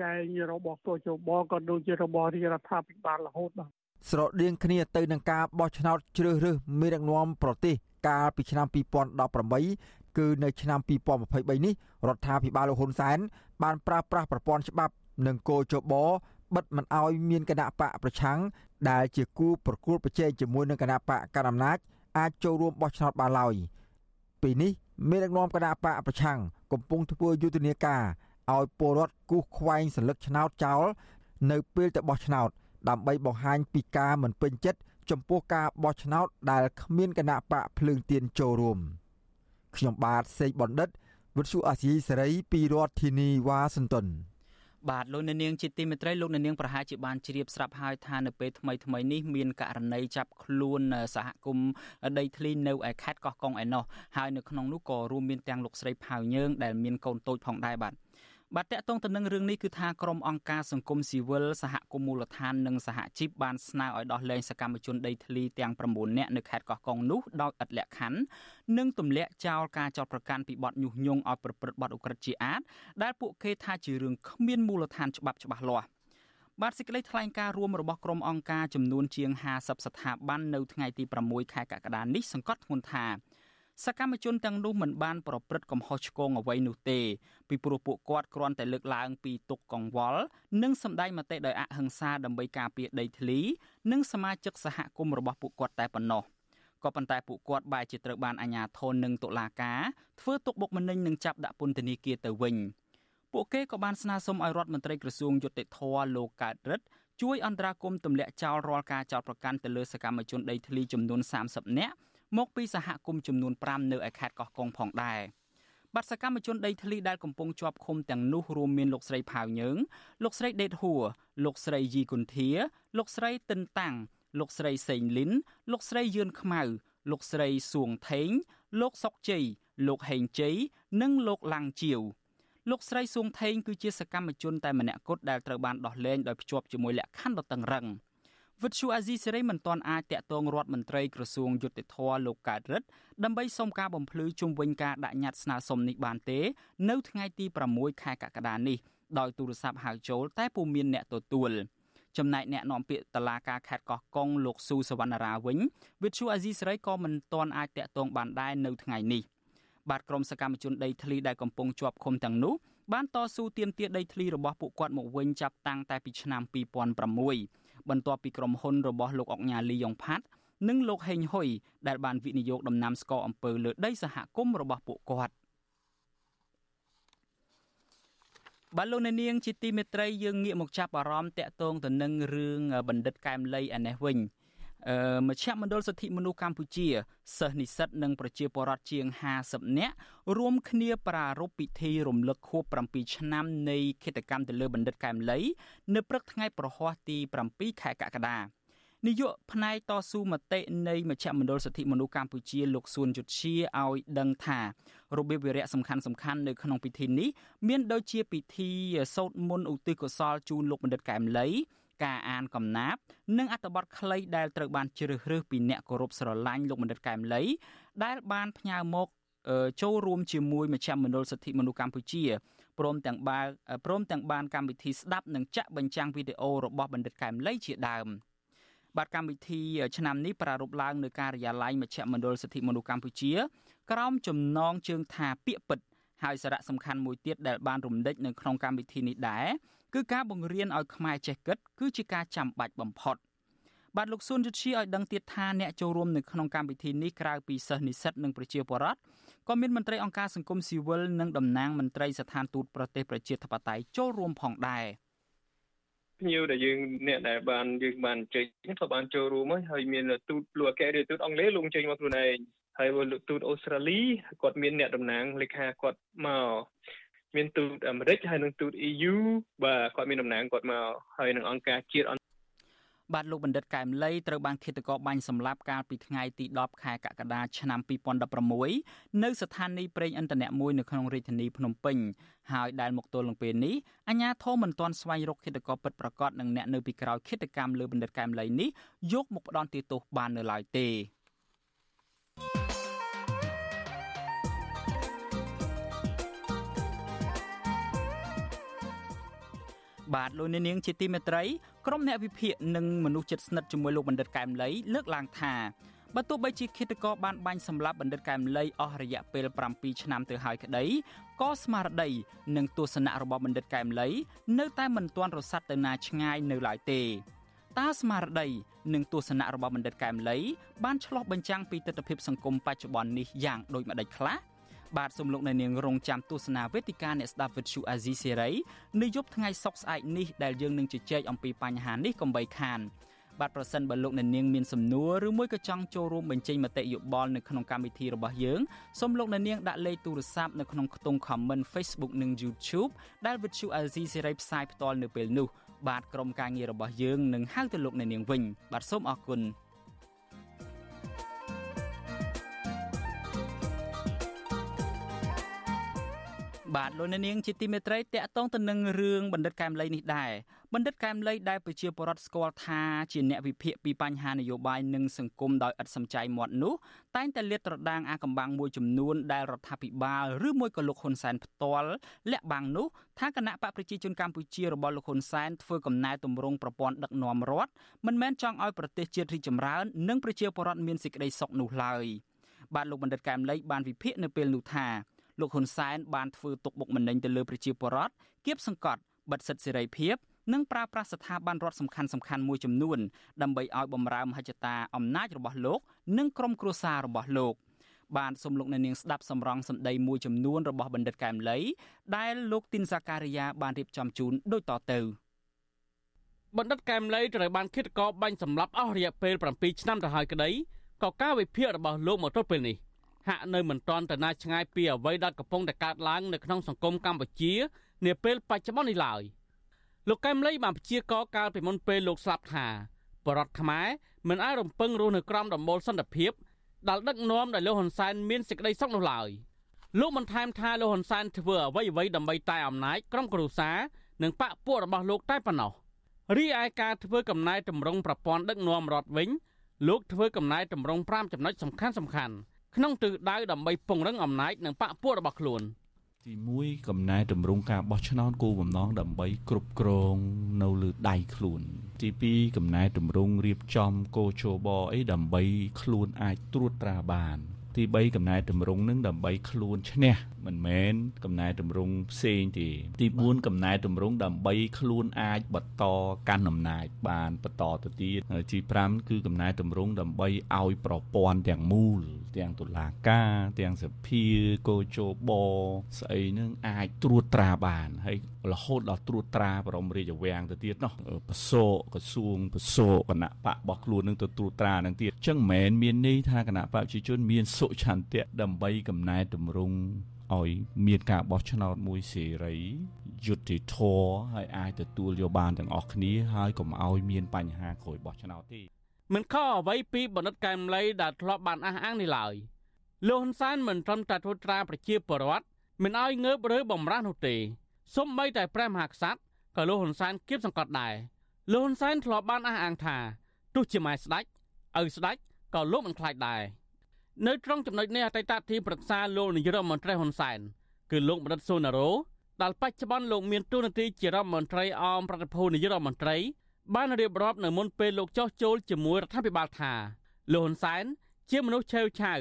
ចែងរបស់កោជបក៏ដូចជារបស់រាជរដ្ឋាភិបាលរហូតបាទ ស្រដៀងគ្នាទៅនឹងការបោះឆ្នោតជ្រើសរើសមេដឹកនាំប្រទេសកាលពីឆ្នាំ2018គឺនៅឆ្នាំ2023នេះរដ្ឋាភិបាលលោកហ៊ុនសែនបានប្រើប្រាស់ប្រព័ន្ធច្បាប់និងគោលចបបិទមិនអោយមានគណៈបកប្រឆាំងដែលជាគូប្រកួតប្រជែងជាមួយនឹងគណៈបកកណ្ដាលអំណាចអាចចូលរួមបោះឆ្នោតបានឡើយពេលនេះមេដឹកនាំគណៈបកប្រឆាំងកំពុងធ្វើយុទ្ធនាការឲ្យពលរដ្ឋគូសខ្វែងសិលឹកឆ្នោតចោលនៅពេលទៅបោះឆ្នោត។ ដើម្បីបង្ហាញពីការមិនពេញចិត្តចំពោះការបោះឆ្នោតដែលគ្មានគណៈបកភ្លើងទៀនចូលរួមខ្ញុំបាទសេកបណ្ឌិតវិទ្យុអាស៊ីសេរីពីរដ្ឋធានីវ៉ាស៊ីនតោនបាទលោកអ្នកនាងជាទីមេត្រីលោកអ្នកនាងប្រហែលជាបានជ្រាបស្រាប់ហើយថានៅពេលថ្មីថ្មីនេះមានករណីចាប់ខ្លួនសហគមន៍ដីធ្លីនៅឯខេត្តកោះកុងឯណោះហើយនៅក្នុងនោះក៏រួមមានទាំងលោកស្រីផៅយើងដែលមានកូនតូចផងដែរបាទ បាទតកតងទៅនឹងរឿងនេះគឺថាក្រុមអង្គការសង្គមស៊ីវិលសហគមន៍មូលដ្ឋាននិងសហជីពបានស្នើឲ្យដោះលែងសកម្មជនដីធ្លីទាំង9នាក់នៅខេត្តកោះកុងនោះដោយឥតលក្ខខណ្ឌនិងទម្លាក់ចោលការចោទប្រកាន់ពីបទញុះញង់ឲ្យប្រព្រឹត្តបទឧក្រិដ្ឋជាអាតដែលពួកគេថាជារឿងគ្មានមូលដ្ឋានច្បាប់ច្បាស់លាស់បាទសេចក្តីថ្លែងការណ៍រួមរបស់ក្រុមអង្គការចំនួនជាង50ស្ថាប័ននៅថ្ងៃទី6ខែកក្កដានេះសង្កត់ធ្ងន់ថា សកម្មជនទាំងនោះមិនបានប្រព្រឹត្តកំហុសឆ្គងអ្វីនោះទេពីព្រោះពួកគាត់គ្រាន់តែលើកឡើងពីទុកកង្វល់និងសម្ដែងមតិដោយអហិង្សាដើម្បីការពារដីធ្លី និងសមាជិកសហគមន៍របស់ពួកគាត់តែប៉ុណ្ណោះក៏ប៉ុន្តែពួកគាត់បែរជាត្រូវបានអាជ្ញាធរនិងតុលាការធ្វើទុកបុកម្នេញនិងចាប់ដាក់ពន្ធនាគារទៅវិញពួកគេក៏បានស្នើសុំឲ្យរដ្ឋមន្ត្រីក្រសួងយុតិធធលោកកើតរិទ្ធជួយអន្តរាគមន៍ទម្លាក់ចោលរាល់ការចោទប្រកាន់ទៅលើសកម្មជនដីធ្លីចំនួន30នាក់ មកពីសហគមន៍ចំនួន5នៅឯខេត្តកោះកុងផងដែរបាត់សកម្មជនដីធ្លីដែលកំពុងជាប់ឃុំទាំងនោះរួមមានលោកស្រីផាវយើងលោកស្រីដេតហួរលោកស្រីយីគុន្ធា លោកស្រីទិនតាំងលោកស្រីសេងលីនលោកស្រីយឿនខ្មៅលោកស្រីសួងថេង លោកសុកជ័យលោកហេងជ័យនិងលោកឡាំងជាវលោកស្រីសួងថេងគឺជាសកម្មជនតែម្នាក់គត់ដែលត្រូវបានដោះលែងដោយភ្ជាប់ជាមួយលក្ខខណ្ឌដ៏តឹងរ៉ឹង វិទ្យុអាស៊ីសេរីមិនទាន់អាចតាក់ទងរដ្ឋមន្ត្រីក្រសួងយុតិធធលោកកើតរិទ្ធដើម្បីសុំការបំភ្លឺជុំវិញការដាក់ញត្តិស្នើសុំនេះបានទេ នៅថ្ងៃទី6ខែកក្កដានេះដោយទូរស័ព្ទហៅចូលតែពុំមានអ្នកទទួលចំណែកអ្នកនាំពាក្យតឡាការខេត្តកោះកុងលោកស៊ូសវណ្ណារាវិញវិទ្យុអាស៊ីសេរីក៏មិនទាន់អាចតាក់ទងបានដែរនៅថ្ងៃនេះបាទក្រុមសកម្មជនដីធ្លីដែលកំពុងជាប់ឃុំទាំងនោះបានតស៊ូទាមទារដីធ្លីរបស់ពួកគាត់មកវិញចាប់តាំងតែពីឆ្នាំ2006 បន្ទាប់ពីក្រុមហ៊ុនរបស់លោកអុកញ៉ាលីយ៉ុងផាត់និងលោកហេងហ៊ុយដែលបានវិនិយោគដំណាំស្ករអំពើលើដីសហគមន៍របស់ពួកគាត់បាទលោកអ្នកនាងជាទីមេត្រីយើងងាកមកចាប់អារម្មណ៍តាក់ទងទៅនឹងរឿងបណ្ឌិតកែមលីឯនេះវិញអឺ មជ្ឈមណ្ឌលសិទ្ធិមនុស្សកម្ពុជាសិស្សនិស្សិតនិងប្រជាពលរដ្ឋជាង50នាក់រួមគ្នាប្រារព្ធពិធីរំលឹកខួប7ឆ្នាំនៃគិតកម្មទៅលើបណ្ឌិតកែមលីនៅព្រឹកថ្ងៃប្រហ័សទី7ខែកក្កដានាយកផ្នែកតស៊ូមតិនៃមជ្ឈមណ្ឌលសិទ្ធិមនុស្សកម្ពុជាលោកសួនយុទ្ធជាឲ្យដឹងថារបៀបវិរៈសំខាន់សំខាន់នៅក្នុងពិធីនេះមានដូចជាពិធីសូត្រមន្តឧទ្ទិសកុសលជូនលោកបណ្ឌិតកែមលី ការអានកំណាព្យនិងអត្ថបទខ្លីដែលត្រូវបានជ្រើសរើសពីអ្នកគោរពស្រឡាញ់លោកបណ្ឌិតកែមលីដែលបានផ្ញើមកចូលរួមជាមួយមជ្ឈមណ្ឌលសិទ្ធិមនុស្សកម្ពុជាព្រមទាំងបានព្រមទាំងបានកម្មវិធីស្ដាប់និងចាក់បញ្ចាំងវីដេអូរបស់បណ្ឌិតកែមលីជាដើមបាទកម្មវិធីឆ្នាំនេះប្រារព្ធឡើងនៅការិយាល័យមជ្ឈមណ្ឌលសិទ្ធិមនុស្សកម្ពុជា ក្រោមចំណងជើងថាពាក្យពិត ហើយសារៈសំខាន់មួយទៀតដែលបានរំលេចនៅក្នុងកម្មវិធីនេះដែរ គឺការបង្រៀនឲ្យខ្មែរចេះគិតគឺជាការចាំបាច់បំផុតបាទលោកស៊ុនយុទ្ធជាឲ្យដឹងទៀតថាអ្នកចូលរួមនៅក្នុងកម្មវិធីនេះក្រៅពីសិស្សនិស្សិតនិងប្រជាពលរដ្ឋក៏មានមន្ត្រីអង្គការសង្គមស៊ីវិលនិងតំណាងមន្ត្រីស្ថានទូតប្រទេសប្រជាធិបតេយ្យចូលរួមផងដែរភ្ញៀវដែលយើងអ្នកដែលបានយើងបានអញ្ជើញក៏បានចូលរួមហើយមានទូតលោកអគ្គរដ្ឋទូតអង់គ្លេសលោកអញ្ជើញមកខ្លួនឯងហើយលោកទូតអូស្ត្រាលីគាត់មានអ្នកតំណាងលេខាគាត់មក មានទូតអាមេរិកហើយនិងទូត EU បាទគាត់មានតំណែងគាត់មកហើយនឹងអង្គការជាតិបាទលោកបណ្ឌិតកែមលីត្រូវបានឃាតករបាញ់សម្លាប់កាលពីថ្ងៃទី10ខែកក្កដាឆ្នាំ2016នៅស្ថានីយ៍ប្រេងឥន្ធនៈមួយនៅក្នុងរាជធានីភ្នំពេញហើយដែលមកទល់នឹងពេលនេះអាជ្ញាធរមិនទាន់ស្វែងរកឃាតករពិតប្រាកដនិងអ្នកនៅពីក្រោយឃាតកម្មលើបណ្ឌិតកែមលីនេះយកមកផ្ដន់ទោសបាននៅឡើយទេ បាទលោកនាងជាទីមេត្រីក្រុមអ្នកវិភាគនិងមនុស្សចិត្តស្និទ្ធជាមួយលោកបណ្ឌិតកែមលីលើកឡើងថាបើទោះបីជាឃាតករបានបាញ់សម្លាប់បណ្ឌិតកែមលីអស់រយៈពេល7ឆ្នាំទៅហើយក្តីក៏ស្មារតីនិងទស្សនៈរបស់បណ្ឌិតកែមលីនៅតែមិនទាន់រសាត់ទៅណាឆ្ងាយនៅឡើយទេតើស្មារតីនិងទស្សនៈរបស់បណ្ឌិតកែមលីបានឆ្លោះបញ្ចាំងពីទស្សនវិជ្ជាសង្គមបច្ចុប្បន្ននេះយ៉ាងដូចម្តេចខ្លះ បាទសូមលោកអ្នកនាងរងចាំទស្សនាវេទិកាអ្នកស្ដាប់វិទ្យុអាស៊ីសេរីនៅយប់ថ្ងៃសុក្រស្អែកនេះដែលយើងនឹងជជែកអំពីបញ្ហានេះកុំបីខានបាទប្រសិនបើលោកអ្នកនាងមានសំណួរឬមួយក៏ចង់ចូលរួមបញ្ចេញមតិយោបល់នៅក្នុងកម្មវិធីរបស់យើងសូមលោកអ្នកនាងដាក់លេខទូរស័ព្ទនៅក្នុងខ្ទង់ comment Facebook និង YouTube ដែលវិទ្យុអាស៊ីសេរីផ្សាយផ្ទាល់នៅពេលនោះបាទក្រុមការងាររបស់យើងនឹងហៅទៅលោកអ្នកនាងវិញបាទសូមអរគុណ បាទលោកអ្នកនាងជាទីមេត្រីតកតងទៅនឹងរឿងបណ្ឌិតកែមលីនេះដែរបណ្ឌិតកែមលីដែលប្រជាពលរដ្ឋស្គាល់ថាជាអ្នកវិភាគពីបញ្ហានយោបាយនិងសង្គមដោយឥតសំចៃមាត់នោះតែងតែលាតត្រដាងអាកំបាំងមួយចំនួនដែលរដ្ឋាភិបាលឬមួយក៏លោកហ៊ុនសែនផ្ទាល់លាក់បាំងនោះថាគណៈបកប្រជាជនកម្ពុជារបស់លោកហ៊ុនសែនធ្វើកំណែទម្រង់ប្រព័ន្ធដឹកនាំរដ្ឋមិនមែនចង់ឲ្យប្រទេសជាតិរីកចម្រើននិងប្រជាពលរដ្ឋមានសេចក្តីសុខនោះឡើយបាទលោកបណ្ឌិតកែមលីបានវិភាគនៅពេលនោះថា លោកហ៊ុនសែនបានធ្វើទុកបុកម្នេញទៅលើប្រជាពលរដ្ឋគៀបសង្កត់បិទសិទ្ធិសេរីភាពនិងប្រើប្រាស់ស្ថាប័នរដ្ឋសំខាន់សំខាន់មួយចំនួនដើម្បីឲ្យបំរើមហិច្ឆតាអំណាចរបស់លោក និងក្រុមគ្រួសាររបស់លោកបានសូមលោកអ្នកនាងស្ដាប់សម្រងសម្ដីមួយចំនួនរបស់បណ្ឌិតកែមលីដែលលោកទីនសាការីយ៉ាបានរៀបចំជូនដូចតទៅបណ្ឌិតកែមលីត្រូវបានឃាតករបាញ់សម្លាប់អស់រយៈពេល7ឆ្នាំទៅហើយក្តីក៏ការវិភាគរបស់លោកមកទល់ពេលនេះ ហាក់នៅមិនទាន់ទៅណាឆ្ងាយពីអ្វីដែលកំពុងតែកើតឡើងនៅក្នុងសង្គមកម្ពុជានាពេលបច្ចុប្បន្ននេះឡើយលោកកែមលីបានព្យាករកាលពីមុនពេលលោកស្លាប់ថាបរដ្ឋខ្មែរមិនអាចរំពឹងរស់នៅក្រោមដំបូលសន្តិភាពដែលដឹកនាំដោយលោកហ៊ុនសែនមានសេចក្តីសុខនោះឡើយលោកបានថែមថាលោកហ៊ុនសែនធ្វើអ្វីអ្វីដើម្បីតែអំណាចក្រុមគ្រួសារនិងបកពួករបស់លោកតែប៉ុណ្ណោះរីឯការធ្វើកំណែតម្រង់ប្រព័ន្ធដឹកនាំរដ្ឋវិញលោកធ្វើកំណែតម្រង់5ចំណុចសំខាន់សំខាន់ ក្នុងទិសដៅដើម្បីពង្រឹងអំណាចនិងបកពួករបស់ខ្លួនទី1កំណែតម្រង់ការបោះឆ្នោតគោលបំណងដើម្បីគ្រប់គ្រងនៅលើដៃខ្លួន ទី2កំណែតម្រង់រៀបចំកោជបអីដើម្បីខ្លួនអាចត្រួតត្រាបាន ទី3កំណែតម្រង់នឹងដើម្បីខ្លួនឈ្នះមិនមែនកំណែតម្រង់ផ្សេងទេទី4កំណែតម្រង់ដើម្បីខ្លួនអាចបន្តកាន់អំណាចបានបន្តទៅទៀតទី5គឺកំណែតម្រង់ដើម្បីឲ្យប្រព័ន្ធទាំងមូល ទាំងតុលាការទាំងសភាកោជបស្អីនឹងអាចត្រួតត្រាបានហើយ រហូតដល់ត្រួតត្រាបរមរាជវាំងទៅទៀតនោះបសោក្រសួងបសោគណៈបករបស់ខ្លួននឹងទៅត្រួតត្រានឹងទៀតអញ្ចឹងមិនមែនមានន័យថាគណៈបកប្រជាជនមានសុឆន្ទៈដើម្បីកំណែតម្រង់ឲ្យមានការបោះឆ្នោតមួយសេរីយុត្តិធម៌ហើយអាចទទួលយកបានទាំងអស់គ្នាហើយកុំឲ្យមានបញ្ហាក្រោយបោះឆ្នោតទេមិនខុសអ្វីពីបណ្ឌិតកែមលីដែលធ្លាប់បានអះអាងនេះឡើយលោកហ៊ុនសែនមិនត្រឹមតែធ្វើត្រាប្រជាពលរដ្ឋមិនឲ្យងើបឬបំរាស់នោះទេ សូម្បីតែព្រះមហាក្សត្រក៏លោកហ៊ុនសែនគៀបសង្កត់ដែរលោកហ៊ុនសែនធ្លាប់បានអះអាងថាទោះជាម៉ែស្ដេចឪស្ដេចក៏លោកមិនខ្លាចដែរនៅត្រង់ចំណុចនេះអតីតទីប្រឹក្សាលោកនាយរដ្ឋមន្ត្រីហ៊ុនសែនគឺលោកបណ្ឌិតស៊ូណារ៉ូដែលបច្ចុប្បន្នលោកមានតួនាទីជារដ្ឋមន្ត្រីអមប្រតិភូនាយរដ្ឋមន្ត្រី បានរៀបរាប់នៅមុនពេលលោកចោះចូលជាមួយរដ្ឋាភិបាលថាលោកហ៊ុនសែនជាមនុស្សឆេវឆាវ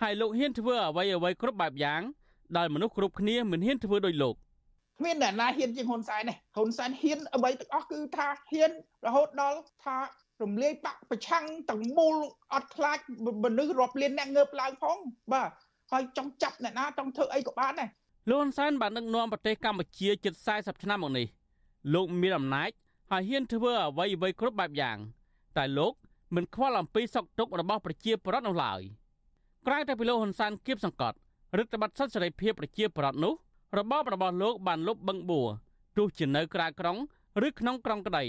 ហើយលោកហ៊ានធ្វើអ្វីអ្វីគ្រប់បែបយ៉ាងដែលមនុស្សគ្រប់គ្នាមិនហ៊ានធ្វើដូចលោក គ្មានអ្នកណាហ៊ានជាងហ៊ុនសែនទេហ៊ុនសែនហ៊ានអ្វីទាំងអស់គឺថាហ៊ានរហូតដល់ថារំលាយបកប្រឆាំងទាំងមូលអត់ខ្លាចមនុស្សរាប់លានអ្នកងើបឡើងផងបាទហើយចង់ចាប់អ្នកណាចង់ធ្វើអីក៏បានដែរលោកហ៊ុនសែនបានដឹកនាំប្រទេសកម្ពុជាជិត40ឆ្នាំមកនេះលោកមានអំណាចហើយហ៊ានធ្វើអ្វីអ្វីគ្រប់បែបយ៉ាង តែលោកមិនខ្វល់អំពីសក្តិទុករបស់ប្រជាពលរដ្ឋនោះឡើយក្រៅតែពីលោកហ៊ុនសែនគៀបសង្កត់រដ្ឋបတ်សិទ្ធិសេរីភាពប្រជាពលរដ្ឋនោះ របបរបស់លោកបានលុបបឹងបួរទោះជានៅក្រៅក្រុងឬក្នុងក្រុងក្តី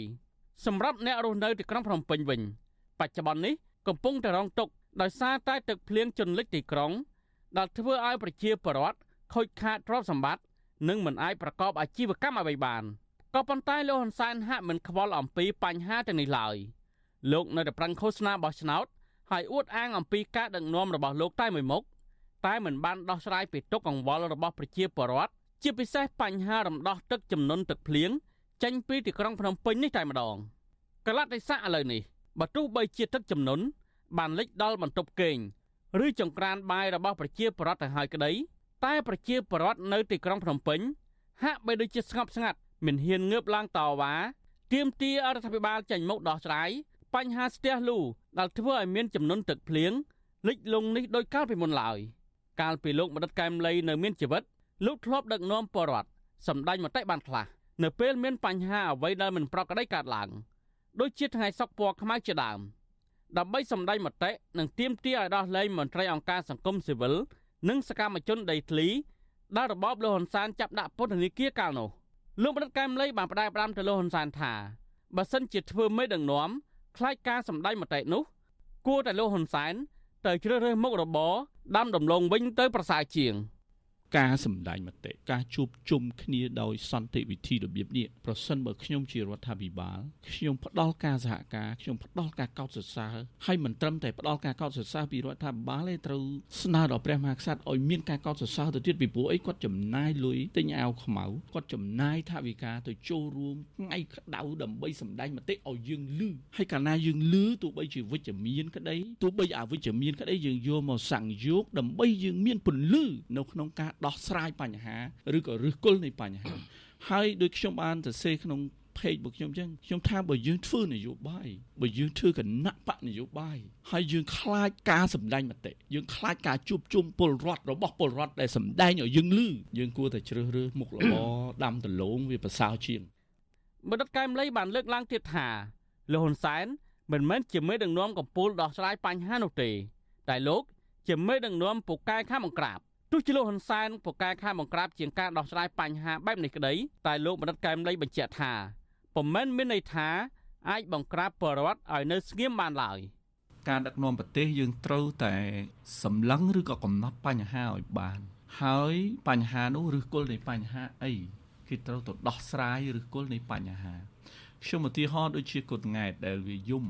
សម្រាប់អ្នករស់នៅទីក្រុងភ្នំពេញវិញ បច្ចុប្បន្ននេះកំពុងតែរងទុក្ខដោយសារតែទឹកភ្លៀងជន់លិចទីក្រុង ដែលធ្វើឲ្យប្រជាពលរដ្ឋខូចខាតទ្រព្យសម្បត្តិនិងមិនអាចប្រកបអាជីវកម្មអ្វីបានក៏ប៉ុន្តែលោកហ៊ុនសែនហាក់មិនខ្វល់អំពីបញ្ហាទាំងនេះឡើយលោកនៅតែប្រឹងឃោសនាបោះឆ្នោតហើយអួតអាងអំពីការដឹកនាំរបស់លោកតែមួយមុខតែមិនបានដោះស្រាយពីទុកកង្វល់របស់ប្រជាពលរដ្ឋ ជាពិសេសបញ្ហារំដោះទឹកចំនួនទឹកភ្លៀងចេញពីទីក្រុងភ្នំពេញនេះតែម្ដងកលតិស័កឥឡូវនេះបើទោះបីជាទឹកចំនួនបានលិចដល់បន្ទប់គេងឬចង្ក្រានបាយរបស់ប្រជាពលរដ្ឋទៅហើយក្តីតែប្រជាពលរដ្ឋនៅទីក្រុងភ្នំពេញហាក់បីដូចជាស្ងប់ស្ងាត់មិនហ៊ានងើបឡើងតវ៉ាទាមទាររដ្ឋាភិបាលចេញមុខដោះស្រាយបញ្ហាស្ទះលូដែលធ្វើឲ្យមានចំនួនទឹកភ្លៀងលិចលង់នេះដោយកាលពីមុនឡើយកាលពីលោកមដិតកែមលីនៅមានជីវិត លោកធ្លាប់ដឹកនាំបរដ្ឋសម្ដែងមតិបានខ្លះនៅពេលមានបញ្ហាអ្វីដែលមិនប្រក្រតីកើតឡើងដូចជាថ្ងៃសកពណ៌ខ្មៅជាដើមដើម្បីសម្ដែងមតិនិងទាមទារឲ្យដោះលែងមន្ត្រីអង្គការសង្គមស៊ីវិលនិងសកម្មជនដីធ្លីដែលរបបលោកហ៊ុនសែនចាប់ដាក់ពន្ធនាគារកាលនោះលោកបណ្ឌិតកែមលីបានផ្ដាយប្រាំទៅលោកហ៊ុនសែនថាបើសិនជាធ្វើមេដឹកនាំខ្លាចការសម្ដែងមតិនោះ គួរតែលោកហ៊ុនសែនទៅជ្រើសរើសមុខរបរដាំដំឡូងវិញទៅប្រសើរជាង។ ការសម្ដែងមតិការជួបជុំគ្នាដោយសន្តិវិធីរបៀបនេះប្រសិនបើខ្ញុំជារដ្ឋាភិបាលខ្ញុំផ្ដល់ការសហការខ្ញុំផ្ដល់ការកោតសរសើរហើយមិនត្រឹមតែផ្ដល់ការកោតសរសើរពីរដ្ឋាភិបាលទេត្រូវស្នើដល់ព្រះមហាក្សត្រឲ្យមានការកោតសរសើរទៅទៀតពីព្រោះអីគាត់ចំណាយលុយទិញអាវខ្មៅគាត់ចំណាយថវិកាទៅចូលរួមថ្ងៃក្តៅដើម្បីសម្ដែងមតិឲ្យយើងលឺហើយកាលណាយើងលឺទោះបីជាវិជ្ជមានក្តីទោះបីអវិជ្ជមានក្តីយើងយកមកសង្យោគដើម្បីយើងមានពន្លឺនៅក្នុងការដោះស្រាយបញ្ហាឬក៏ឫសគល់នៃបញ្ហា ហើយដូចខ្ញុំបានសរសេរក្នុងផេករបស់ខ្ញុំអញ្ចឹងខ្ញុំថាបើយើងធ្វើនយោបាយបើយើងធ្វើគណៈបកនយោបាយហើយយើងខ្លាចការសម្ដែងមតិយើងខ្លាចការជួបជុំពលរដ្ឋរបស់ពលរដ្ឋដែលសម្ដែងឲ្យយើងឮយើងគួរតែជ្រើសរើសមុខរបរដាំដលងវាប្រសើរជាងបណ្ឌិតកែមលីបានលើកឡើងទៀតថាលោកហ៊ុនសែនមិនមែនជាមេដឹកនាំកម្ពុជាដោះស្រាយបញ្ហានោះទេតែលោកជាមេដឹកនាំពូកែខាំអង្ក្រាប ទោះជាលោកហ៊ុនសែនពូកែខាងបង្ក្រាបជាងការដោះស្រាយបញ្ហាបែបនេះក្តីតែលោកបណ្ឌិតកែមលីបញ្ជាក់ថាពុំមែនមានន័យថាអាចបង្ក្រាបបរិវត្តឲ្យនៅស្ងៀមបានឡើយការដឹកនាំប្រទេសយើងត្រូវតែសម្លឹងឬក៏កំណត់បញ្ហាឲ្យបាន ហើយបញ្ហានោះឬគល់នៃបញ្ហាអីគេត្រូវទៅដោះស្រាយឬគល់នៃបញ្ហាខ្ញុំឧទាហរណ៍ដូចជាកូនង៉ែតដែលវាយំ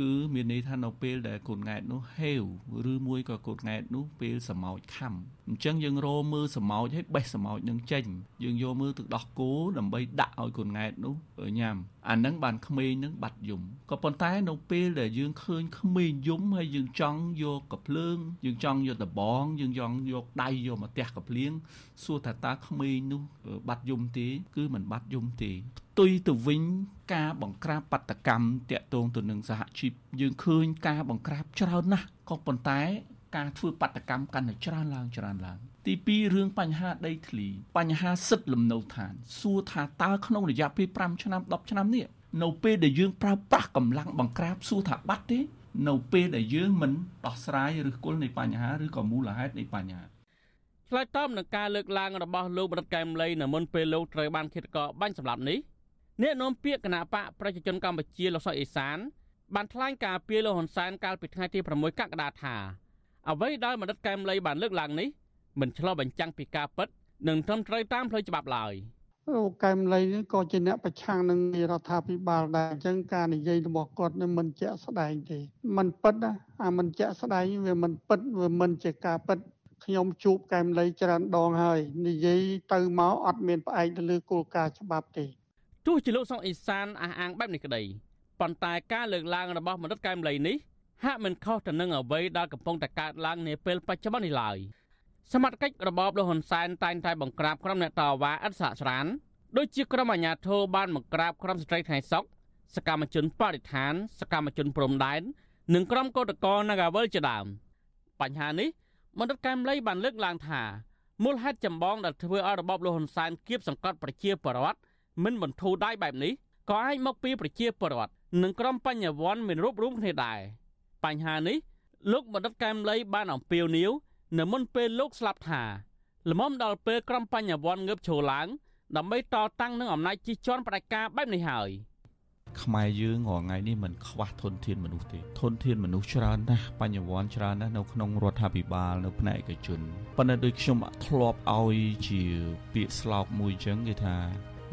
គឺមានន័យថានៅពេលដែលកូនង៉ែតនោះហេវឬមួយក៏កូនង៉ែតនោះពេលសម្ោចខំអញ្ចឹងយើងរមើលសម្ោចឲ្យបេះសម្ោចនឹងចេញយើងយកមើលទឹកដោះគោដើម្បីដាក់ឲ្យកូនង៉ែតនោះញ៉ាំអាហ្នឹងបានក្មេងនឹងបាត់យំក៏ប៉ុន្តែនៅពេលដែលយើងឃើញក្មេងយំហើយយើងចង់យកកភ្លើងយើងចង់យកដបង យើងចង់យកដៃយកមកទះកភ្លៀងសួរថាតើក្មេងនោះបាត់យំទេ គឺមិនបាត់យំទេផ្ទុយទៅវិញការបង្ក្រាបបដកម្មតាក់ទងទៅនឹងសហជីពយើងឃើញការបង្ក្រាបច្រើនណាស់ក៏ប៉ុន្តែការធ្វើបដកម្មកាន់តែច្រើនឡើងច្រើនឡើងទី2រឿងបញ្ហាដីធ្លីបញ្ហាសិទ្ធិលំនៅឋាន សួរថាតើក្នុងរយៈពេល5ឆ្នាំ10ឆ្នាំនេះនៅពេលដែលយើងប្រើប្រាស់កម្លាំងបង្ក្រាបសួរថាបាត់ទេនៅពេលដែលយើងមិនដោះស្រាយឬគល់នៃបញ្ហាឬក៏មូលហេតុនៃបញ្ហាឆ្លើយតបនឹងការលើកឡើងរបស់លោកបរិតកែមលីនៅមុនពេលលោកត្រូវបានឃាតករបាញ់សម្លាប់នេះ អ្នកនាំពាក្យគណៈបកប្រជាជនកម្ពុជាលោកសុកអេសាន បានថ្លែងការពីលោកហ៊ុនសែនកាលពីថ្ងៃទី6កក្កដាថាអ្វីដែលមនិតកែមលីបានលើកឡើងនេះមិនឆ្លុះបញ្ចាំងពីការពិតនិងត្រឹមត្រូវតាមផ្លូវច្បាប់ឡើយអូកែមលីនេះក៏ជាអ្នកប្រឆាំងនឹងរដ្ឋាភិបាលដែរអញ្ចឹងការនិយាយរបស់គាត់នេះមិនជាក់ស្ដែងទេมันពិតណាអាមិនជាក់ស្ដែងវាមិនពិតវាមិនជាការពិតខ្ញុំជួបកែមលីច្រើនដងហើយនិយាយទៅមកអត់មានផ្អែកទៅលើគោលការណ៍ច្បាប់ទេ ទោះជាលោកសុកអេសានអះអាងបែបនេះក្តីប៉ុន្តែការលើកឡើងរបស់មនិតកែមលីនេះហាក់មិនខុសទៅនឹងអ្វីដែលកំពុងតែកើតឡើងនាពេលបច្ចុប្បន្ននេះឡើយសមត្ថកិច្ចរបបលោកហ៊ុនសែនតែងតែបង្ក្រាបក្រុមអ្នកតវ៉ាឥតសាកស្រានដូចជាក្រុមអាជ្ញាធរបានបង្ក្រាបក្រុមស្ត្រីថ្ងៃសុកសកម្មជនបរិស្ថាន សកម្មជនព្រំដែននិងក្រុមកោតក្រ Nagawal ជាដើមបញ្ហានេះមន្ត្រីកែមលីបានលើកឡើងថាមូលហេតុចម្បងដែលធ្វើឲ្យរបបលោកហ៊ុនសែនគៀបសង្កត់ប្រជាពលរដ្ឋ មិនបន្ធូរដៃបែបនេះក៏អាចមកពីប្រជាពលរដ្ឋនិងក្រុមបញ្ញវន្តមានរូបរួមគ្នាដែរបញ្ហានេះលោកបណ្ឌិតកែមលីបានអំពាវនាវនៅមុនពេលលោកស្លាប់ថាល្មមដល់ពេលក្រុមបញ្ញវន្តងើបឈរឡើងដើម្បីតតាំងនឹងអំណាចជិះជាន់ផ្ដាច់ការបែបនេះហើយខ្មែរយើងរាល់ថ្ងៃនេះមិនខ្វះធនធានមនុស្សទេធនធានមនុស្សច្រើនណាស់បញ្ញវន្តច្រើនណាស់នៅក្នុងរដ្ឋាភិបាលនៅផ្នែកឯកជនប៉ុន្តែដូចខ្ញុំធ្លាប់ឲ្យជាពាក្យស្លោកមួយចឹងគេថា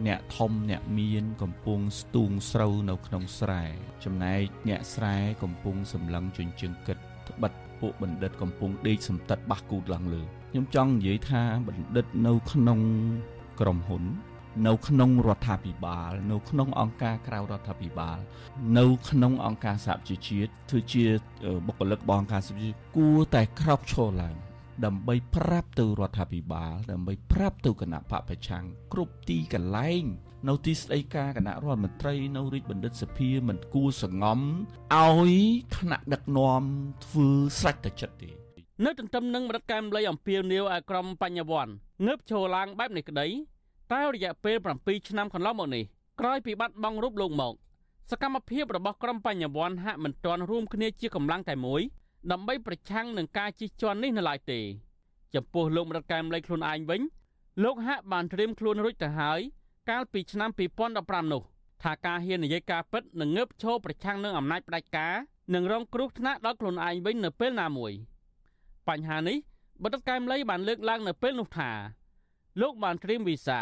អ្នកធំអ្នកមានកំពុងស្ទូងស្រូវនៅក្នុងស្រែចំណែកអ្នកស្រែកំពុងសម្លឹងជញ្ជឹងគិតត្បិតពួកបណ្ឌិតកំពុងដេកសំតិតបះគូតឡើងលើខ្ញុំចង់និយាយថាបណ្ឌិតនៅក្នុងក្រុមហ៊ុន នៅក្នុងរដ្ឋាភិបាល នៅក្នុងអង្គការក្រៅរដ្ឋាភិបាល នៅក្នុងអង្គការសហជីវជាតិធ្វើជាបុគ្គលិករបស់អង្គការសហជីវជាតិគួរតែក្រោកឈរឡើង ដើម្បីប្រាប់ទៅរដ្ឋាភិបាល ដើម្បីប្រាប់ទៅគណៈបពប្រឆាំងគ្រប់ទីកន្លែង នៅទីស្តីការគណៈរដ្ឋមន្ត្រីនៅរាជបណ្ឌិតសភាមិនគួរសងំឲ្យថ្នាក់ដឹកនាំធ្វើស្រេចតែចិត្តទេនៅទន្ទឹមនឹងរដ្ឋកម្មលៃអំពីលនាវឲ្យក្រុមបញ្ញវន្តងើបឈរឡើងបែបនេះក្តីតែរយៈពេល7ឆ្នាំកន្លងមកនេះក្រោយពីបាត់បង់រូបលោកមកសកម្មភាពរបស់ក្រុមបញ្ញវន្តហាក់មិនទាន់រួមគ្នាជាកម្លាំងតែមួយ ដើម្បីប្រឆាំងនឹងការជិះជាន់នេះនៅឡើយទេចំពោះលោកម្រិតកែមលៃខ្លួនឯងវិញលោកហាក់បានត្រៀមខ្លួនរួចទៅហើយកាលពីឆ្នាំ2015នោះថាការហ៊ាននិយាយការពិតនឹងងើបឈរប្រឆាំងនឹងអំណាចផ្ដាច់ការនិងរងគ្រោះថ្នាក់ដល់ខ្លួនឯងវិញនៅពេលណាមួយបញ្ហានេះបដិកែមលៃបានលើកឡើងនៅពេលនោះថា លោកបានត្រៀមវីសា